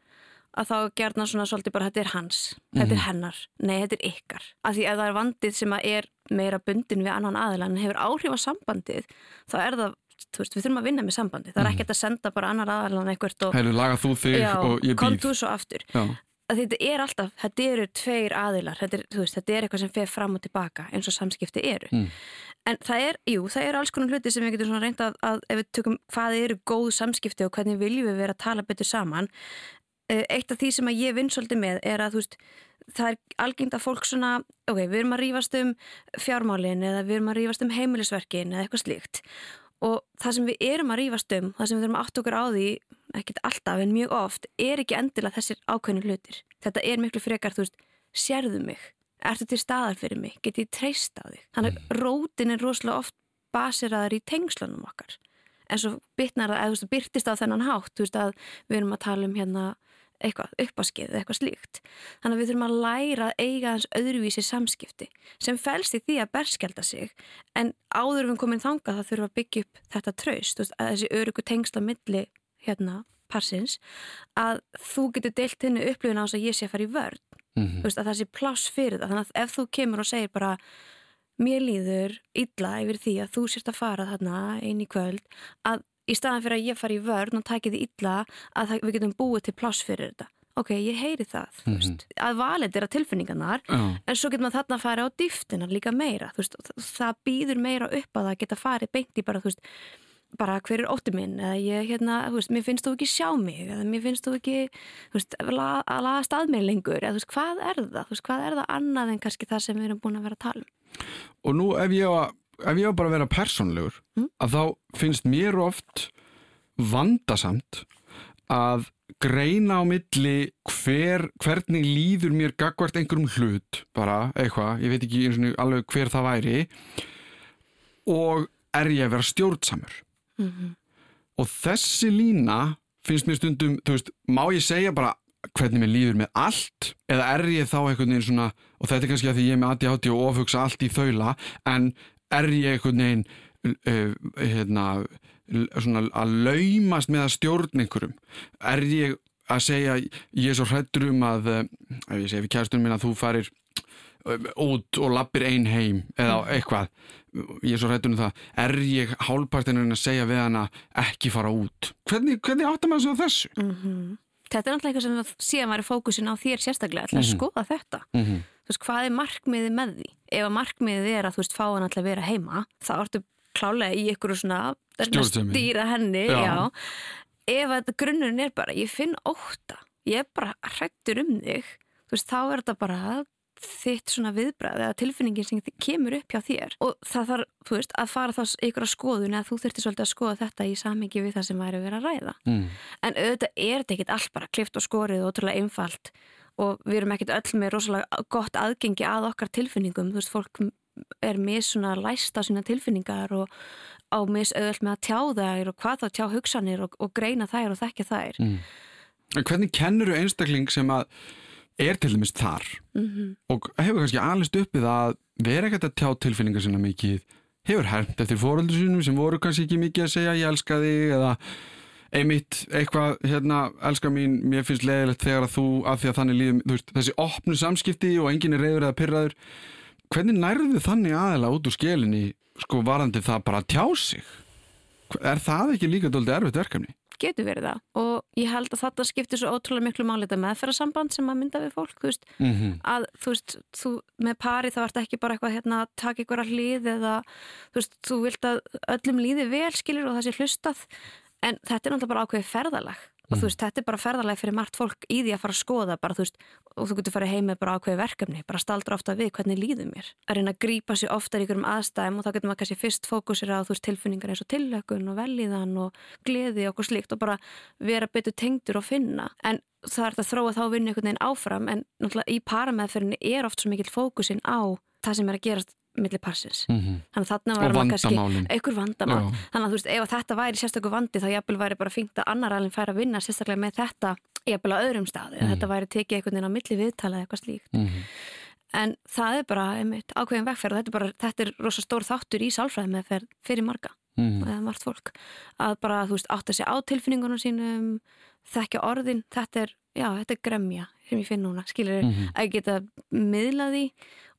B: að þá gerna svona svolítið bara þetta er hans, þetta er mhm. hennar, nei þetta er ykkar. Af því ef það er vandið sem að er meira bundin við annan aðelan en hefur áhrif á sambandið, þá er það, þú veist, við þurfum að vinna með sambandið. Það er mhm. ekkert að senda bara annar aðelan eitthvað og...
A: Heilu, laga þú þig já, og ég býð.
B: Kom þú svo aftur. Já. Þetta er alltaf, þetta eru tveir aðilar, þetta er, veist, þetta er eitthvað sem fer fram og tilbaka eins og samskipti eru. Mm. En það er, jú, það er alls konar hluti sem við getum reynda að, að ef við tökum hvað eru góð samskipti og hvernig viljum við vera að tala betur saman, eitt af því sem að ég vinn svolítið með er að þú veist, það er algengt að fólk svona, ok, við erum að rýfast um fjármálin eða við erum að rýfast um heimilisverkin eða eitthvað slíkt og það sem við erum að rýfast um, það sem við erum átt okkur á því, ekkert alltaf en mjög oft, er ekki endilega þessir ákveðinu hlutir. Þetta er miklu frekar, þú veist, sérðu mig, ertu til staðar fyrir mig, get ég treyst á þig. Þannig að mm. rótin er rosalega oft basiraðar í tengslunum okkar. En svo byrtist á þennan hátt, þú veist, að við erum að tala um hérna eitthvað uppaskeið eða eitthvað slíkt. Þannig að við þurfum að læra að eiga hans öðruvísi samskipti sem fælst í því að berskjálta sig en áður við komin þanga þá þurfum að byggja upp þetta traust, þessi örugu tengsla milli hérna parsins að þú getur deilt henni upplifin á þess að ég sé að fara í vörð mm -hmm. veist, að það sé pláss fyrir það þannig að ef þú kemur og segir bara mér líður illa yfir því að þú sérst að fara þarna einn í kvöld að í staðan fyrir að ég fari í vörn og taki því illa að við getum búið til pláss fyrir þetta ok, ég heyri það mm -hmm. að valið er að tilfinningarnar oh. en svo getur maður þarna að fara á dýftina líka meira veist, það býður meira upp að það geta farið beint í bara, veist, bara hver er ótti minn eða ég, hérna, veist, mér finnst þú ekki sjá mig eða mér finnst þú ekki la, að laga stað mig lengur eða hvað er það, hvað er það annað en kannski það sem við erum búin að vera að tala um
A: Og nú ef ég var ef ég á bara að vera personlegur mm. að þá finnst mér oft vandasamt að greina á milli hver, hvernig líður mér gagvart einhverjum hlut bara eitthvað, ég veit ekki eins og alveg hver það væri og er ég að vera stjórnsamur mm -hmm. og þessi lína finnst mér stundum, þú veist, má ég segja bara hvernig mér líður með allt eða er ég þá einhvern veginn svona og þetta er kannski að því ég er með ADHD og ofhugsa allt í þaula en er ég einhvern veginn uh, hérna, svona, að laumast með að stjórn einhverjum er ég að segja ég er svo hrættur um að uh, ef ég segi við kjærstunum minna að þú farir út og lappir einn heim eða mm. eitthvað ég er svo hrættur um það er ég hálfpartinu að segja við hana ekki fara út hvernig, hvernig áttar maður svo þessu?
B: Mm -hmm. Þetta er náttúrulega eitthvað sem síðan væri fókusin á þér sérstaklega til að mm -hmm. skoða þetta mm -hmm þú veist, hvað er markmiði með því? Ef að markmiði er að þú veist, fá hann alltaf vera heima, þá ertu klálega í ykkur svona stýra henni, já. já. Ef að grunnurinn er bara, ég finn óta, ég er bara hrættur um þig, þú veist, þá er þetta bara þitt svona viðbræð eða tilfinningin sem kemur upp hjá þér og það þarf, þú veist, að fara þá ykkur að skoðun eða þú þurftir svolítið að skoða þetta í samengi við það sem væri að vera að ræða mm. en auðvitað er þetta ekkit allt bara klift og skorið og ótrúlega einfalt og við erum ekkert öll með rosalega gott aðgengi að okkar tilfinningum, þú veist, fólk er með svona læst á sína tilfinningar og á mis auðvöld með að tjá þær og hvað þá tjá hugsanir og, og greina þær og þekkja þær. Mm.
A: Hvernig kennur þú einstakling sem að er til dæmis þar mm -hmm. og hefur kannski alveg uppið að vera ekkert að tjá tilfinningar sinna mikið, hefur hermt eftir fóröldur sínum sem voru kannski ekki mikið að segja ég elska þig eða einmitt eitthvað, hérna, elskar mín mér finnst leiðilegt þegar að þú af því að þannig líðum, veist, þessi opnu samskipti og enginn er reyður eða pyrraður hvernig nærðu þannig aðeila út úr skelinni sko varandi það bara að tjá sig er það ekki líka doldið erfitt verkefni?
B: getur verið það og ég held að þetta skiptir svo ótrúlega miklu máli þetta meðferðarsamband sem að mynda við fólk þú veist,
A: Mhm.
B: að þú veist þú, með pari þá ert ekki bara eitthvað hérna, að taka ykkur að hlið eða þú veist, þú vilt að öllum líði vel skilur og það sé hlustað en þetta er náttúrulega bara ákveðið ferðalag. Og þú veist, þetta er bara ferðalag fyrir margt fólk í því að fara að skoða bara, þú veist, og þú getur farið heim með bara ákveðið verkefni, bara staldra ofta við hvernig líður mér, að reyna að grípa sér oftar í ykkurum aðstæðum og þá getur maður kannski fyrst fókusir á þú veist, tilfinningar eins og tillökun og velíðan og gleði og okkur slíkt og bara vera betur tengdur og finna. En það er þetta þróa þá vinnu einhvern veginn áfram en náttúrulega í parameðferðinni er oft svo mikill fókusin á það sem er að gerast millir parsins.
A: Mhm.
B: Þannig að þarna var maður kannski einhver vandamál. Þannig að þú veist, ef þetta væri sérstaklega vandi þá jafnvel væri bara fínt að annar alveg færi að vinna sérstaklega með þetta jafnvel á öðrum staði.
A: Mhm.
B: Þetta væri tekið einhvern veginn á milli viðtala eða eitthvað slíkt.
A: Mhm.
B: En það er bara einmitt, ákveðin vegferð og þetta er, bara, þetta er rosa stór þáttur í sálfræði með fyrir marga
A: Mhm.
B: eða margt fólk. Að bara, þú veist, átta sig á tilfinningunum sínum, þekkja orðin, þetta er, já, þetta er gremja sem ég finn núna, skilur
A: Mhm.
B: að geta miðlað því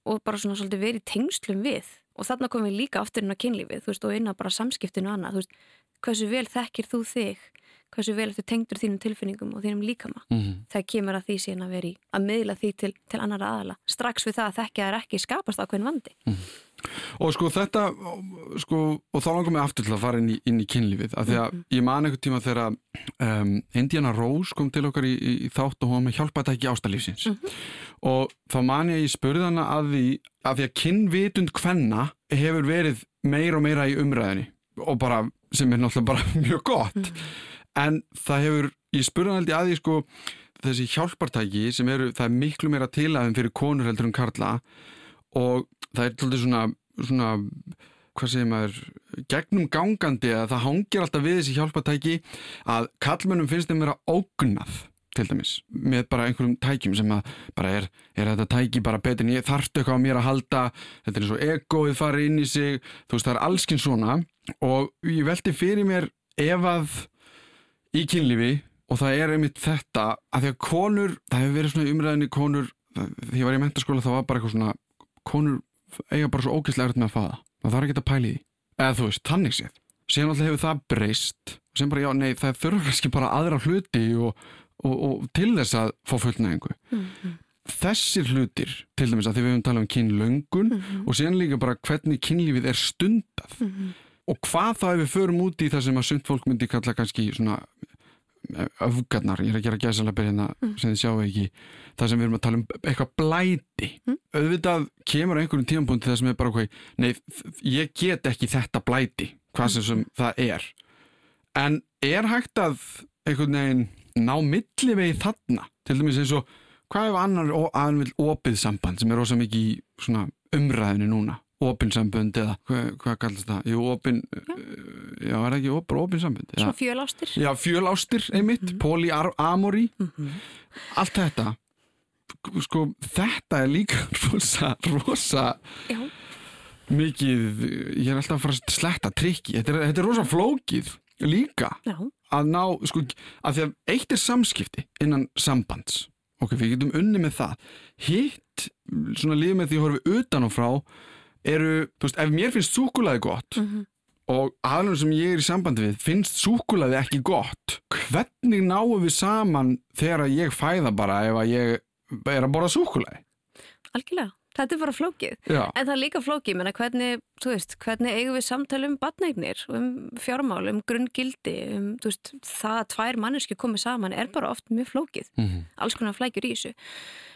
B: og bara svona svolítið verið tengslum við. Og þarna komum við líka aftur inn á kynlífið, þú veist, og inn á bara samskiptinu og annað, þú veist, hversu vel þekkir þú þig, hversu vel ertu tengdur þínum tilfinningum og þínum líkama?
A: Mhm.
B: þegar kemur að því síðan að vera í að miðla því til, til annara aðala, strax við það að þekkja er ekki skapast ákveðin vandi.
A: Og sko þetta, sko, og þá langar mig aftur til að fara inn í, inn í kynlífið, af því að ég man einhvern tíma þegar um, Indiana Rose kom til okkar í, í, í þátt og hún með hjálpaði ekki ástalífsins og þá man ég að ég spurði hana að því að því að kynvitund kvenna hefur verið meira og meira í umræðinni og bara, sem er náttúrulega bara mjög gott. En það hefur, ég spurði hana held ég að því sko þessi hjálpartæki sem eru, það er miklu meira tilæðum fyrir konur heldur en karla. Og það er svolítið svona, svona hvað segir maður, gegnum gangandi að það hangir alltaf við þessi hjálpatæki að kallmönnum finnst þeim vera ógnað til dæmis, með bara einhverjum tækjum sem að bara er, er þetta tæki bara betur en ég þarftu eitthvað á mér að halda þetta er eins og egoið farið inn í sig þú veist það er allskinn svona. Og ég velti fyrir mér ef að í kynlífi og það er einmitt þetta að því að konur, það hefur verið svona umræðinni konur, því ég var í mentaskóla þá var bara eitthvað svona, konur eiga bara svo ógeðslega erfitt með að faða það. Þarf ekki að pæli því, eða þú veist, tannig séð. Síðan alltaf hefur það breyst sem bara, já, nei, það þurfa kannski bara aðra hluti og, og, og til þess að fá fullnæðingu þessir hlutir, til dæmis að því við höfum talað um kynlöngun og síðan líka bara hvernig kynlífið er stundað og hvað þá ef við förum út í það sem að sund fólk myndi kalla kannski svona öfgarnar, ég er að gera gæsalega byrjina sem þið sjáu ekki, það sem við erum að tala um eitthvað blæti. Auðvitað kemur á einhverjum tímapunkti það sem er bara hvað, nei, ég get ekki þetta blæti, hvað sem, sem það er. En er hægt að einhvern veginn ná millivegi þarna, til dæmis eins og hvað ef annar aðeins opið samband sem er ósað mikið í svona umræðinu núna? Opinsambönd eða hvað, hvað kallast það? Jú, opin já, já er ekki op, opinsambönd?
B: Svo fjölástir
A: Já, fjölástir einmitt, mm. polyamori. Allt þetta. Sko, þetta er líka rosa, rosa
B: Já.
A: mikið ég er alltaf að fara að sletta trikki. Þetta er, þetta er rosa flókið líka.
B: Já,
A: að ná, sko, að því að eitt er samskipti innan sambands. Ok, við getum unni með það. Hitt, svona lífið með því að horfum utan og frá eru, þú veist, ef mér finnst súkulaði gott og aðlunum sem ég er í sambandi við finnst súkulaði ekki gott hvernig náum við saman þegar ég fæða bara ef að ég er að borða súkulaði
B: algjörlega Þetta er bara flókið.
A: Já,
B: En það er líka flókið, menna hvernig, þú veist, hvernig eigum við samtali um batneignir, um fjármál, um grunngildi, um, veist, það að tvær manneski komið saman er bara oft mjög flókið.
A: Mhm.
B: Alls konar flækjur í þessu.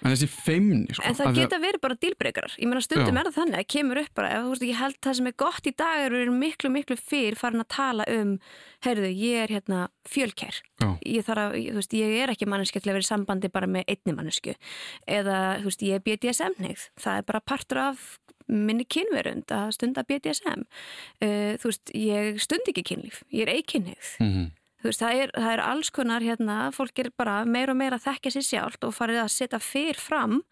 A: en þessi feimni sko,
B: En það geta verið bara dílbreykar. Ég meina stundum
A: Já.
B: er það þannig að kemur upp bara, ef þú veist, ég held það sem er gott í dag er erum miklu, miklu fyrr farin að tala um, heyrðu, ég er hérna fjölkær.
A: Já.
B: Ég að, þú veist, ég er ekki manneski til að vera í sambandi bara með einni mannesku. Eða, þú veist, ég er BDSM-neyð. Það er bara partur af minni kynverund að stunda BDSM. Uh, þú veist, ég stund ekki kynlíf. Ég er eikinneyð.
A: Mhm.
B: Þú veist, það er, það er alls konar hérna, fólk er bara meira og meira að þekkja sér sjálft og farið að setja fyrr fram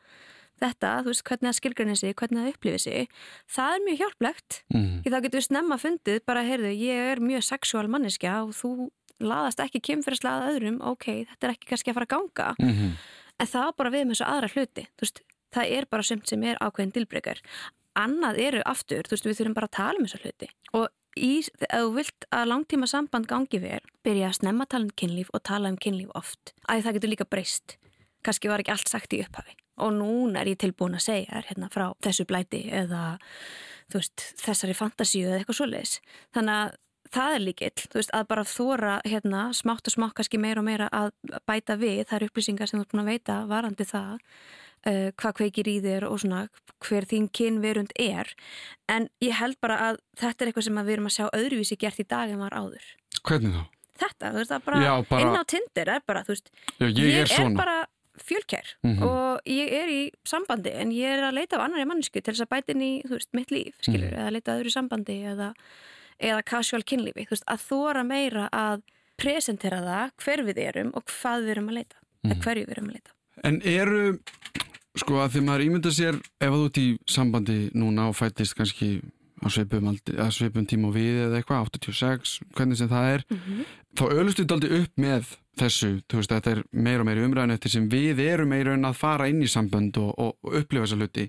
B: þetta, þú veist, hvernig það skilgrinni sig, hvernig það upplifir sig. Það er mjög hjálplegt.
A: Mhm.
B: Því þá getur við snemma fundið, bara, heyrðu, ég er mjög sexuál manneskja og þú laðast ekki kynferðslega að öðrum, ok, þetta er ekki kannski að fara að ganga.
A: Mhm.
B: En það bara við með svo aðra hluti, þú veist, það er bara sumt sem er ákveðin dilbreykar. Annað eru aftur, þú veist, við þurfum bara að tala um þessa hluti. Og í, ef þú vilt að langtíma samband gangi vel, byrja að snemma tala um kynlíf og tala um kynlíf oft. Æ, það getur líka breyst. Kannski var ekki allt sagt í upphafi. Og núna er ég tilbúin að segja þér hérna frá þessu blæti eða veist, þessari fantasíu eða eitthvað svoleiðis. Þannig að það er líkill, þú veist, að bara þóra hérna, smátt og smátt kannski meira og meira að bæta við þær upplýsingar sem þú ert búin að veita varandi það uh, hvað kveikir í þér og svona hver þín kynverund er en ég held bara að þetta er eitthvað sem við erum að sjá öðruvísi gert í dag en var áður
A: Hvernig þá?
B: þetta, þú veist, það bara,
A: Já, bara-
B: inn á Tinder er bara, þú veist,
A: Já, ég, er svona.
B: bara fjölkær
A: Mhm.
B: og ég er í sambandi en ég er að leita af annari mannsku til þess að bæta inn í, þú veist, mitt líf, skilur
A: Mhm.
B: eða leita öðru sambandi eða, eða casual kynlífi, þú veist, að þóra meira að presentera það hver við erum og hvað við erum að leita
A: Mhm.
B: eða hverju við erum að leita
A: En eru, sko að því maður ímynda sér ef að þú ert í sambandi núna og fættist kannski á sveipum, aldi, sveipum tíma og við eða eitthvað, 86, hvernig sem það er, þá ölustu þetta aldrei upp með þessu, þú veist, þetta er meira og meira umræðin eftir sem við erum meira en að fara inn í sambönd og, og, og upplifa þessa hluti.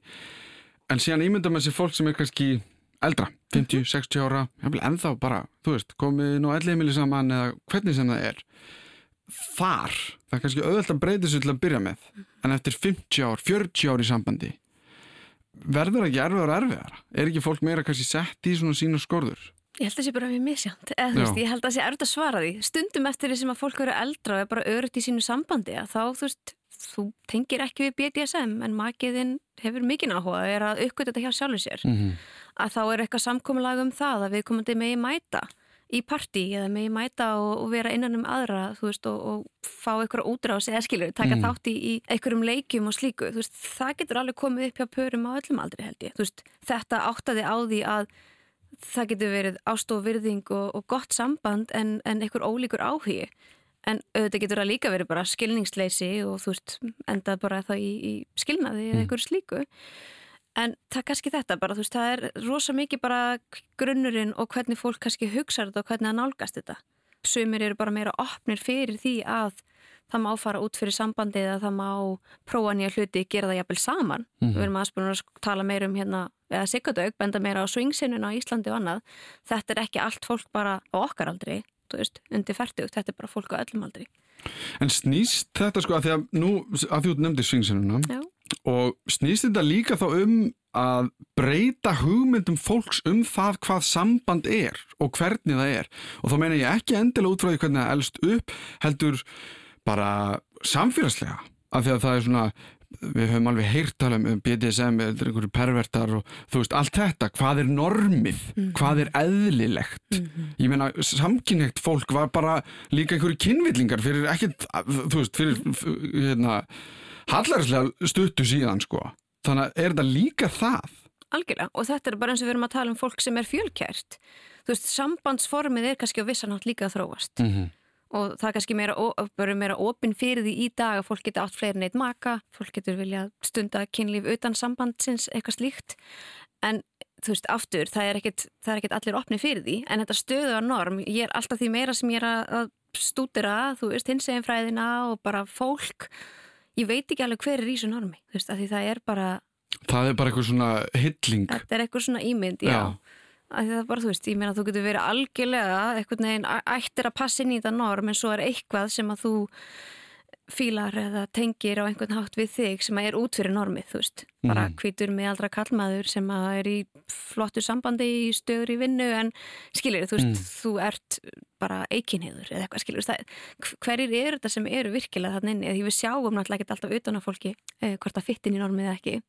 A: En síðan ímynda maður sér fólk sem er kannski eldra, 50, 60 ára, jafnvel ennþá bara, þú veist, komið nú ellið saman eða hvernig sem það er þar, það er kannski auðvelt að breyta þessu til að byrja með en eftir 50 ár, 40 ár í sambandi verður ekki erfiðar erfiðar er ekki fólk meira kannski sett í svona sína skorður
B: Ég held að það sé bara mjög veist, ég held að það sé erfitt að svara því. Stundum eftir því sem að fólk eru eldra og er bara örugt í sínu sambandi að þá, þú veist, þú tengir ekki við BDSM en makiðinn hefur mikinn áhuga er að uppgöta þetta hjá sjálfur sér.
A: mm -hmm.
B: Að þá er eitthvað samkomulag um það að við komandi megi mæta í partí eða megi mæta og, og vera innan um aðra, veist, og, og fá eitthvað útrás eða skilur, taka
A: Mm.
B: þátt í, í einhverjum leikjum og slíku, veist, það getur alveg komið upp hjá pörum á öllum aldri held ég, veist, þetta áttaði á því að það getur verið ást og og, gott samband en, en einhver ólíkur áhugi en auðvitað getur það líka verið bara skilningsleysi og þú veist endað bara þá í, í skilnaði eða
A: Mm.
B: einhverju slíku en það kannski þetta bara þú veist það er rosa mikið bara grunnurinn og hvernig fólk kannski hugsa þetta og hvernig það nálgast þetta. Sumir eru bara meira opnir fyrir því að það má fara út fyrir sambandi eða það má prófa nýja hluti, gera það jafnvel saman.
A: Mhm.
B: við erum aðspunum að tala meira um hérna eða Sigurdaug, benda meira á swingsinnuna á Íslandi og annað, þetta er ekki allt fólk bara á okkar aldri, þú veist undir færtugt, þetta er bara fólk á öllum aldri.
A: En snýst þetta sko að því að nú að og snýst þetta líka þá um að breyta hugmyndum fólks um það hvað samband er og hvernig það er. Og þá meina ég ekki endilega út frá því hvernig það elst upp heldur bara samfélagslega. Af því að það er svona við höfum alveg heyrt tala um BDSM eða einhverju pervertar og þú veist allt þetta, hvað er normið? Hvað er eðlilegt? Ég meina samkynhegt fólk var bara líka einhverju kynvillingar fyrir ekkert, þú veist, fyrir hérna, hallarslega stuttu síðan sko, þannig að er þetta líka það?
B: Algjörlega og þetta er bara eins og við erum að tala um fólk sem er fjölkært. Þú veist, sambandsformið er kannski á vissanátt líka að þróast.
A: Mm -hmm.
B: og það er kannski meira, opinn fyrir því í dag að fólk getur átt fleiri neitt maka fólk getur vilja stunda kynlíf utan sambandsins, eitthvað slíkt. En þú veist, aftur, það er er ekkit allir opni fyrir því, en þetta stöðu að norm, ég er alltaf því meira sem ég er að stúdira, þú veist, hinsegin fræðina og bara fólk ég veit ekki alveg hver er í þessu normi, þú veist, að því það er bara,
A: það er bara eitthvað svona hilling
B: þetta er eitthvað svona ímynd, já,
A: Já.
B: að því það er bara, þú veist, ég meina þú getur verið algjörlega eitthvað neginn ættir að passa inn í þetta norm en svo er eitthvað sem að þú fílar eða tengir á einhvern hátt við þig sem er út fyrir normið, þú veist. Bara
A: Mhm.
B: hvítur með aldra kallmaður sem er í flottu sambandi í stöður í vinnu en skilur, þú veist, þú ert bara eikinniður eða eitthvað, skilur það, hverjir eru þetta sem eru virkilega þarna inni, því við sjáum náttúrulega ekki alltaf utan á fólki eh, hvort það fyttin í normið eða ekki.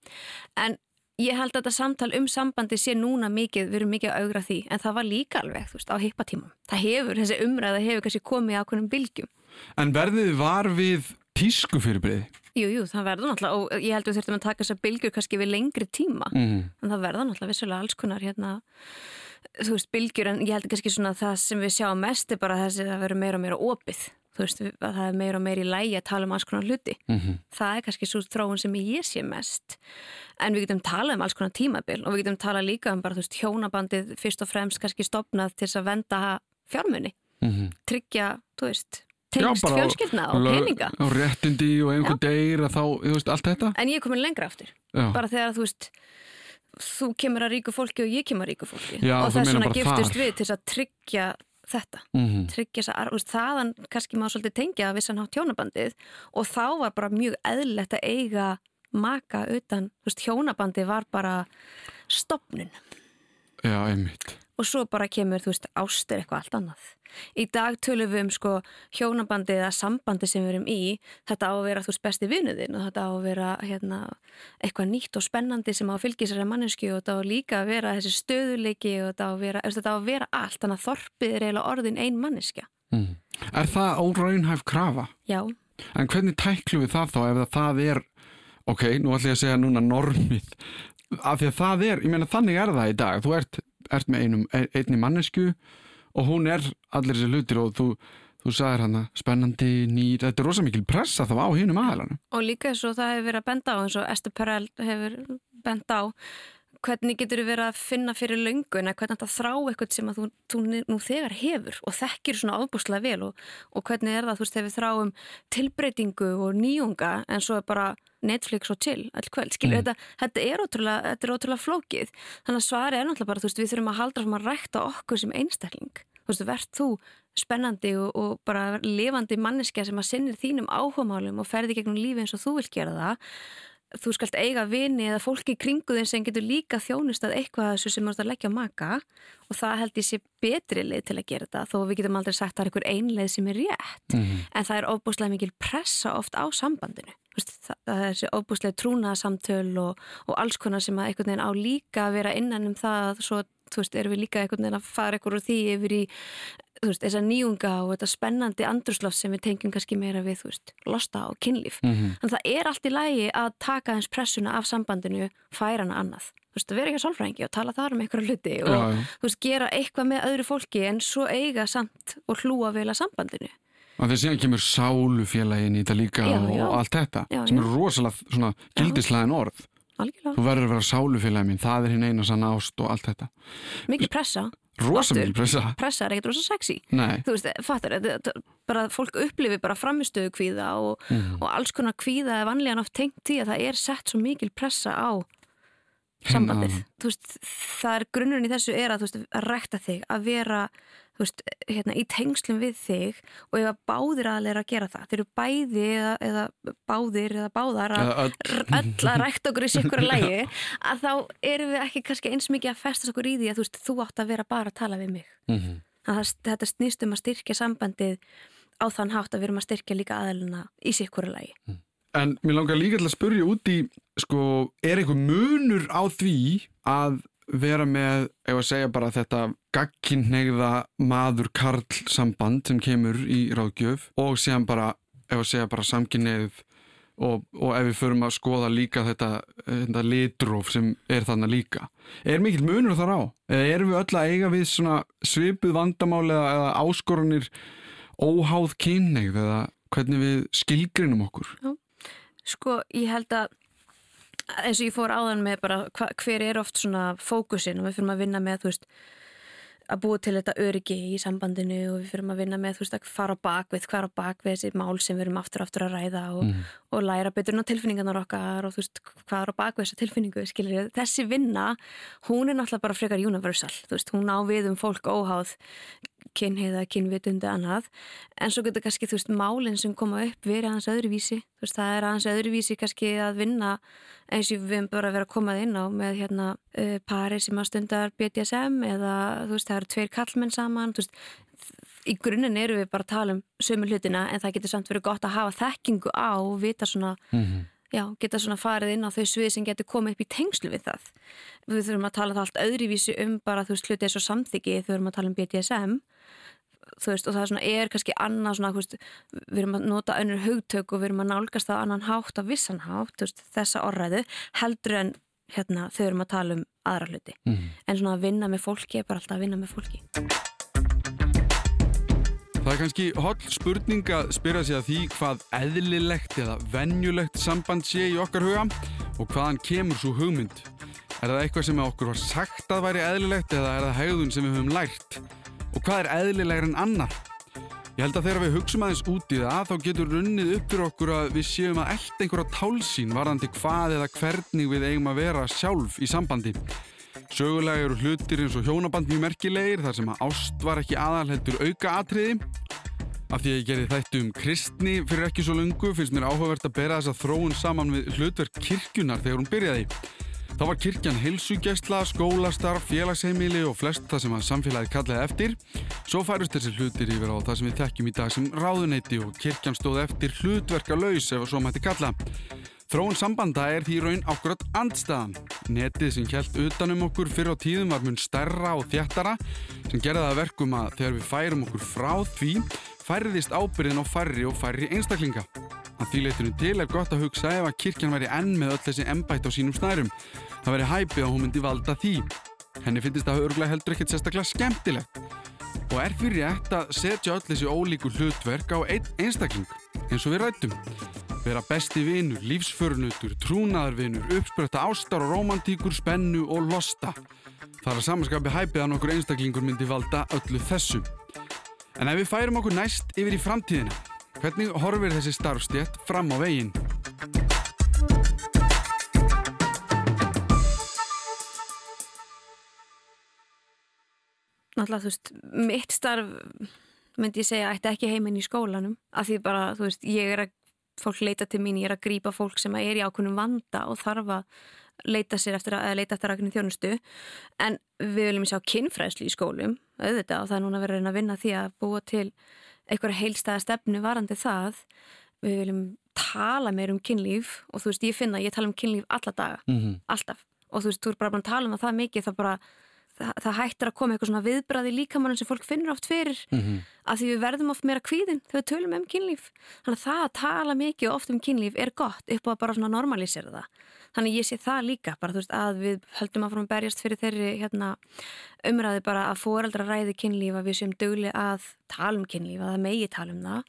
B: En ég held að þetta samtal um sambandi sé núna mikið, við erum mikið að augra því en það var líka alveg, þú veist, á hippatímum það hefur, þessi umræða hefur kannski komið á konum bylgjum.
A: En verðið var við tísku fyrirbreyði
B: Jú, jú, það verður náttúrulega og ég held að við þurfum að taka þessar bylgjur kannski við lengri tíma.
A: Mm.
B: en það verða náttúrulega vissulega alls konar hérna, þú veist, bylgjur en ég held kannski svona það sem við sjáum mest er bara þessi að vera meira og meira opið þú veist, að það er meira og meira í lægi að tala um alls konar hluti.
A: Mm
B: það er kannski svo þróun sem ég sé mest. En við getum talað um alls konar tímabil og við getum talað líka um bara þú veist hjónabandið fyrst og fremst kannski stopnað til þess að venda fjármunni,
A: -hmm.
B: tryggja þú veist, tengst fjölskyldna og peninga.
A: og réttindi og einhver deyr að þá, þú veist, allt þetta?
B: En ég er komin lengra aftur.
A: Já.
B: bara þegar þú veist þú kemur að ríku fólki og ég kemur að ríku fólki.
A: Já,
B: og þess vegna giftust
A: þar.
B: við til að tryggja þetta
A: Mhm.
B: tryggja þess að, þaðan kannski má svolítið tengja að vissan hátt hjónabandið og þá var bara mjög eðlilegt að eiga maka utan, þú veist, hjónabandið var bara stopnun
A: Já, einmitt.
B: Og svo bara kemur, þú veist, ástur eitthvað allt annað. Í dag tölum við um sko hjónabandið eða sambandið sem við erum í, þetta á að vera þú veist besti vinuðinn og þetta á að vera hérna eitthvað nýtt og spennandi sem á að fylgja sér að mannesku og þetta á líka að vera þessi stöðuleiki og þetta á að vera, þetta á að vera allt, þannig að þorpið er eiginlega orðin ein manneskja.
A: Mm. Er það óraunhæf krafa?
B: Já,
A: En hvernig tæklum við það þá ef það er, ok, nú ætlum ég að segja núna normið, af því að það er, ég meina þannig er það í dag, þú ert, ert með einum, ein- einni mannesku og hún er allir þessi hlutir og þú, þú sagðir hana spennandi, nýr, þetta er rosa mikil pressa þá á hinum aðalanum.
B: og líka eins og það hefur verið að benda á eins og Esther Perel hefur benda á hvernig getur þú verið að finna fyrir löngun eða hvernig þetta þrá eitthvað sem þú, þú nú þegar hefur og þekkir svona ábúslega vel og, og hvernig er það þú veist þegar við þráum tilbreytingu og nýjunga en svo er bara Netflix og chill all kvöld, skilur
A: Mm.
B: þetta, þetta er ótrúlega þetta er ótrúlega flókið, þannig að svari er náttúrulega bara þú veist við þurfum að halda fram að rækta okkur sem einstakling, þú veist verð þú spennandi og, og bara lifandi manneskja sem að sinnir þínum áhugamálum og ferði gegnum lífi eins og þú vilt gera það þú skalt eiga vini eða fólki í kringu þinn sem getur líka þjónust að eitthvað þessu sem þú ert að leggja maka. Og það held ég sé betri leið til að gera þetta þó við getum aldrei sagt að það er einhver einleið sem er rétt.
A: Mm.
B: en það er ofbúslega mikil pressa oft á sambandinu. Það, er þessi ofbúslega trúnaðasamtöl og, og alls konar sem að einhvern veginn á líka að vera innan um það. Svo þú veist, erum við líka einhvern veginn að fara úr því yfir í þú veist, þessa nýjunga og þetta spennandi andrusloft sem við tengjum kannski meira við, þú veist, losta og kynlíf
A: Mhm.
B: Þannig að það er allt í lægi að taka eins pressuna af sambandinu, færa hana annað. Þú veist, að vera ekki að sálfræðingi og tala þar um einhverja hluti og
A: Já, já.
B: þú veist, gera eitthvað með öðru fólki en svo eiga samt og hlúa vel að sambandinu.
A: Og þegar síðan kemur sálufélagin í þetta líka
B: Já,
A: og,
B: já.
A: og allt þetta
B: Já,
A: sem er rosalega svona gildislæðin orð.
B: Algjörlega.
A: Þú verður að vera sálufélagin það er hinn eina sann ást og allt þetta.
B: Mikið pressa.
A: Rosa mikil pressa.
B: Pressa er ekkert rosa sexy.
A: Nei.
B: Þú veist, fattar, bara fólk upplifi bara framistöðu kvíða og,
A: Mhm.
B: og alls konar kvíða er vanlega oft tengt því að það er sett svo mikil pressa á
A: Hinn
B: sambandið.
A: aðilann.
B: Þú veist, það er grunnurinn í þessu er að, þú veist, að rækta þig, að vera veist, hérna, í tengslum við þig og ef að báðir aðlega að gera það. Þeir eru bæði eða, eða báðir eða báðar að
A: öll.
B: að rækta okkur í sikkura lægi að þá erum við ekki kannski eins mikið að festast okkur í því að þú veist, þú átt að vera bara að tala við mig.
A: Mhm.
B: að það, þetta snýst um að styrkja sambandið á þann hátt að við erum að styrkja líka aðelina í sikkura lægi
A: En mér langar líka til að spurja út í, sko, er einhver munur á því að vera með, ef að segja bara þetta gagkinnegða maður-karl samband sem kemur í ráðgjöf og síðan bara, ef að segja bara samkynneið og, og ef við förum að skoða líka þetta, þetta litróf sem er þarna líka. Er mikill munur þar á? Eða erum við öll að eiga við svona svipuð vandamál eða, áskorunir óháð kynneið eða hvernig við skilgrinum okkur?
B: Sko, ég held að eins og ég fór áðan með bara hva, hver er oft svona fókusin og við fyrir að vinna með, þú veist að búa til þetta öryggi í sambandinu og við fyrir að vinna með, þú veist, að fara á bakvið hvað er á bakvið þessi mál sem við erum aftur aftur að ræða og, og læra betur á tilfinningarnar okkar og þú veist, hvað er á bakvið þessa tilfinningu, skilir þessi vinna, hún er náttúrulega bara frekar universal, þú veist, hún á við um fólk óháð kynheiða, kynvitundi annað, en svo getur kannski, þú veist, málinn sem koma upp verið aðeins öðruvísi, þú veist, það er aðeins öðruvísi kannski að vinna eins og við höfum bara verið að koma inn á með hérna uh, pari sem að stundar BDSM eða þú veist, það eru tveir kallmenn saman, þú veist, í grunninn eru við bara að tala um sömu hlutina en það getur samt verið gott að hafa þekkingu á og vita svona
A: Mhm.
B: já, geta svona farið inn á þau svið sem getur komið upp í tengslu við það. Við þurfum að tala það allt öðruvísi um bara, þú veist, hluti eins og samþyggi, þau þurfum að tala um BDSM, veist, og það er svona, er kannski annað svona, veist, við erum að nota önnur hugtök og við erum að nálgast það annan hátt á vissan hátt, veist, þessa orðræðu, heldur en, hérna, þau erum að tala um aðra hluti.
A: Mhm.
B: En svona að vinna með fólki er bara alltaf að vinna með fólki.
A: Það er kannski holl spurning að spyrja sig að því hvað eðlilegt eða venjulegt samband sé í okkar huga og hvaðan kemur svo hugmynd. Er það eitthvað sem okkur var sagt að væri eðlilegt eða er það hegðun sem við höfum lært? Og hvað er eðlilegur en annar? Ég held að þegar við hugsaum aðeins út í það þá getur runnið upp fyrir okkur að við séum að elda einhverja tálsín varandi hvað eða hvernig við eigum að vera sjálf í sambandi. Sögulega eru hlutir eins og hjónaband mjög merkilegir þar sem að ást var ekki aðalheldur auka atriði. Af því að ég gerði þættu um kristni fyrir ekki svo lungu finnst mér áhugavert að bera þessa þróun saman við hlutverk kirkjunar þegar hún byrjaði. Þá var kirkjan heilsugjæsla, skólastarf, félagsheimili og flest það sem að samfélagi kallaði eftir. Svo færust þessi hlutir yfir á það sem við þekkjum í dag sem ráðuneyti og kirkjan stóð eftir hlutverka laus ef svo mætti kalla. Þróun sambanda er því raun ákvörðat andstaðan. Netið sem kjælt utanum okkur fyrir á tíðum var mun stærra og þjættara sem gerði það verkum að þegar við færum okkur frá því færðist ábyrðin á færri og færri einstaklinga. Að því leytunum til er gott að hugsa ef að kirkjan væri enn með öll þessi embætt á sínum snærum. Það væri hæpið að hún myndi valda því. Henni finnist það örgulega heldur ekkert sérstaklega skemmtilegt. Og er fyrir rétt að setja öll þessi ólíku hlutverk á einn einstakling, eins og við rættum. Vera besti vinur, lífsförnutur, trúnaðarvinur, uppsprötta ástar og romantíkur, spennu og losta. Það er að samanskapi hæpið að nokkur einstaklingur myndi valda öllu þessu. En ef við færum okkur næst yfir í framtíðina, hvernig horfir þessi starfstjætt fram á veginn?
B: Náttúrulega, þú veist, mitt starf myndi ég segja ætti ekki heiminn í skólanum af því bara, þú veist, ég er að fólk leita til mín, ég er að grípa fólk sem er í ákveðnum vanda og þarf að leita sér eftir að, leita eftir aðgrunni þjónustu. En við viljum sjá kinnfræðslu í skólum auðvitað og það er núna verið að vinna því að búa til einhverja heilstæða stefnu varandi það. Við viljum tala meir um kynlíf og þú veist, ég finna að ég tala um kynlíf alla daga,
A: Mm -hmm.
B: alltaf. Og þú veist, þú er bara að tala um það mikið það bara, það, það hættir að koma eitthvað svona viðbræði líkamann sem fólk finnur oft fyrir
A: Mhm.
B: að því við verðum oft meira kvíðin þegar við tölum um kynlíf. Þannig að það að tala mikið og oft um kynlíf er gott upp á að bara svona normalísera það. Þannig ég sé það líka bara þú veist að við höldum að fórum berjast fyrir þeirri hérna, umræði bara að foreldra ræði kynlíf að við séum dögli að tala um kynlíf að það megi tala um það.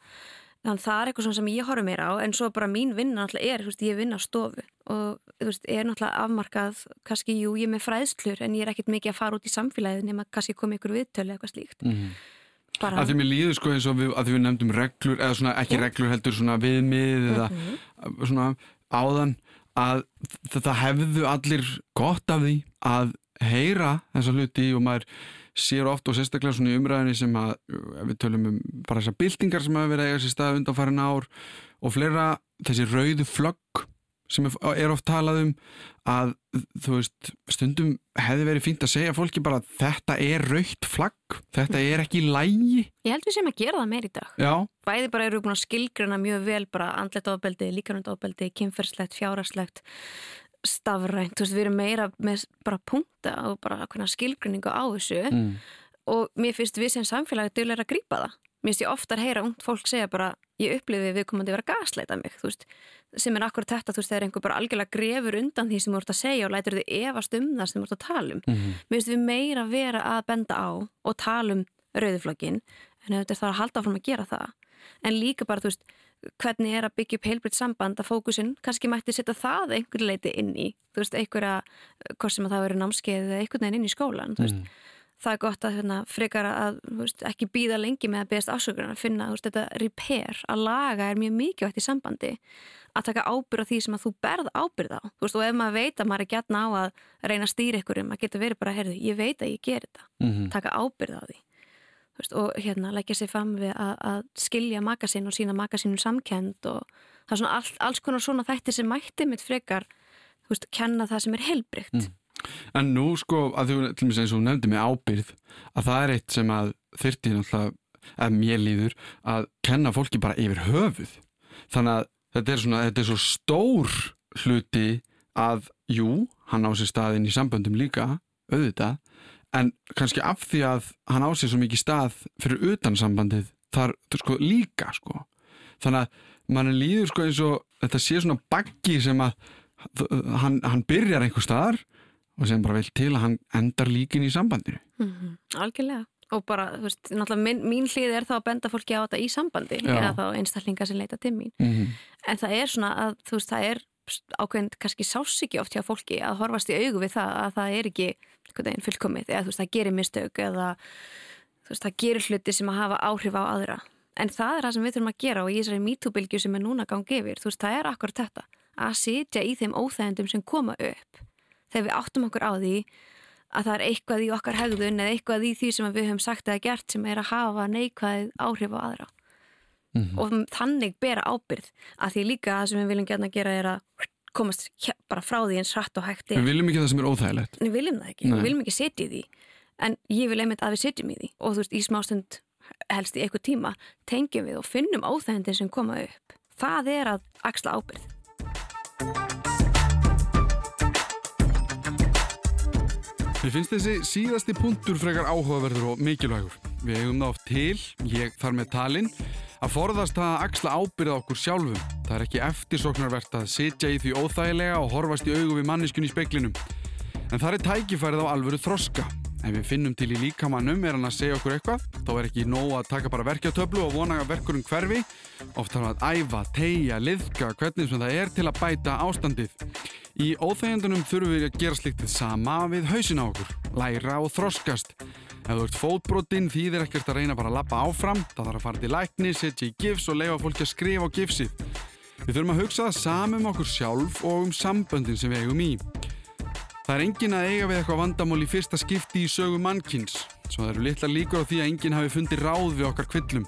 B: Þannig að það er eitthvað sem ég horfum mér á en svo bara mín vinna náttúrulega er veist, ég vinna á stofu og þú veist, er náttúrulega afmarkað kannski, jú, ég er með fræðslur en ég er ekkit mikið að fara út í samfélagið nema kannski komið ykkur viðtölu eða eitthvað slíkt
A: Mhm.
B: bara,
A: Að því mér líður sko eins og við, að við nefndum reglur eða svona ekki
B: Já.
A: reglur heldur svona viðmið eða
B: Mhm.
A: svona áðan að það hefðu allir gott af því að heyra þessa hluti og maður sér oft og sérstaklega svona í umræðinni sem að við tölum um bara þessar byltingar sem hafa verið að eiga sér stað undanfærin ár og fleira þessi rauðu flögg sem er oft talað um að þú veist stundum hefði verið fínt að segja fólki bara að þetta er raukt flagg þetta er ekki lægi
B: Ég held við sem að gera það meir í dag.
A: já,
B: Bæði bara eru búin að skilgruna mjög vel bara andlet ofbeldi, líkanund ofbeldi, kynferðslegt, fjárarslegt, stafrænt. Þú veist, við erum meira með bara punkta og bara skilgruningu á þessu
A: mm.
B: og mér finnst við sem samfélagi dögulega að grípa það. Mér finnst ég oftar heyra ungt fólk segja bara ég upplifi við komandi að vera gasleita mig, þú veist, sem er akkurat þetta, þú veist, þegar einhver bara algjörlega grefur undan því sem þú ert að segja og lætur þið efast um það sem þú ert að tala um.
A: Mm
B: Mér finnst við meira vera að benda á og tala um rauðuflokkin en þetta er það að halda áfram að gera það. En líka bara, þú veist, hvernig er að byggja upp heilbritt samband að fókusin, kannski mætti setja það einhver leiti inn í, þú veist, einhverja, hvort sem að það verið námskeið eða einhvern veginn inn í skólan, þú veist, það er gott að hérna, frekar að veist, ekki býða lengi með að beðast ásökunar að finna veist, þetta repair, að laga er mjög mikilvægt í sambandi að taka ábyrð á því sem að þú berð ábyrð á þú veist, og ef maður veit að maður er gætna á að reyna að stýra ykkur um að geta verið bara heyrðu, ég veit að ég ger þetta,
A: Mhm.
B: taka ábyrð á því þú veist, og hérna leggja sér fram við að, að skilja makasinn og sína makasinnum samkend og það er svona all, alls konar svona þættir sem mætti mitt frekar þú veist, kenna það sem er heilbrygt
A: Mm. En nú sko, að þú, til og með eins og nefndi með ábyrð, að það er eitt sem að þyrti náttúrulega, ef mér líður, að kenna fólki bara yfir höfuð. Þannig að þetta er svona, þetta er svo stór hluti að, jú, hann á sér staðinn í samböndum líka, auðvitað, en kannski af því að hann á sér svo mikið stað fyrir utan sambandið, þar, sko, líka, sko. Þannig að mann líður sko eins og þetta sé svona baggi sem að hann, hann byrjar einhver staðar og sem bara vil til að hann endar líkin í sambandinu.
B: Mm Algjörlega. Og bara, þú veist, náttúrulega mín, mín hlið er þá að benda fólki á þetta í sambandi
A: Já.
B: eða þá einstaklinga sem leita til mín.
A: Mm -hmm.
B: En það er svona að, þú veist, það er ákveðin kannski sásiki oft hjá fólki að horfast í augu við það að það er ekki einhvern veginn fullkomið eða þú veist, það gerir mistök eða þú veist, það gerir hluti sem að hafa áhrif á aðra en það er það sem við þurfum að gera og í þessari MeToo-bylgju sem er núna gangi yfir, þú veist, það er akkurat þetta að sitja í þeim óþægendum sem koma upp þegar við áttum okkur á því að það er eitthvað í okkar hegðun eða eitthvað í því sem við höfum sagt eða gert sem er að hafa neikvæð áhrif á aðra. Mm -hmm. og þannig bera ábyrð að því líka það sem við viljum gætna gera er að komast bara frá því eins hratt og hægt
A: Við viljum ekki það sem er óþægilegt.
B: Við viljum það ekki, Nei. við viljum ekki setja í því. En ég vil einmitt að við setjum í því. Og þú veist, í smástund helst í eitthvað tíma tengjum við og finnum óþægendin sem koma upp. Það er að axla ábyrð
A: Mér finnst þessi síðasti punktur frekar áhugaverður og mikilvægur. Við það oft til, ég þar með talinn, að forðast að axla ábyrða okkur sjálfum. Það er ekki eftirsoknarvert að sitja í því óþægilega og horfast í augu við manniskun í speklinum. En það er tækifærið á alvöru þroska. Ef við finnum til í líkamannum er hann að segja okkur eitthvað, þá er ekki nóg að taka bara verkjartöflu og vona að verkurinn hverfi. Oft þarf að æfa, tegja, liðka, hvernig sem það er til að bæta ástandið. Í óþægjandunum þurfum við að gera sliktið sama við hausin á okkur, læra og þroskast. Ef þú ert fótbrotinn þýðir ekkert að reyna bara að lappa áfram, það þarf að fara til lækni, setja í gifs og leifa fólki að skrifa á gifsið. Við þurfum að hugsa það saman um okkur sjálf og um samböndin sem við eigum í. Það er engin að eiga við eitthvað vandamál í fyrsta skipti í sögu mannkins, svo það eru litla líkur á því að enginn hafi fundið ráð við okkar kvillum.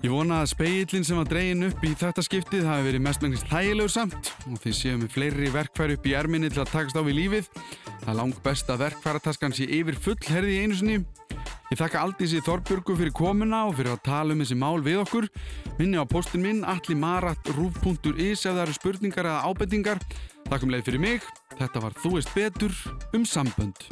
A: Ég vona að speilin sem var dregin upp í þetta skiptið hafi verið mestmengist þægilegur samt og þið séum við fleiri verkfæri upp í erminni til að takast á við lífið. Það er langt best að verkfærataskan sé yfir full herði í einu sinni. Ég þakka Aldísi Þorbjörgu fyrir komuna og fyrir að tala um þessi mál við okkur. Minni á postin minn allimarat.ruf.is ef það eru spurningar eða ábendingar. Takk um leið fyrir mig. Þetta var Þú veist betur um sambönd.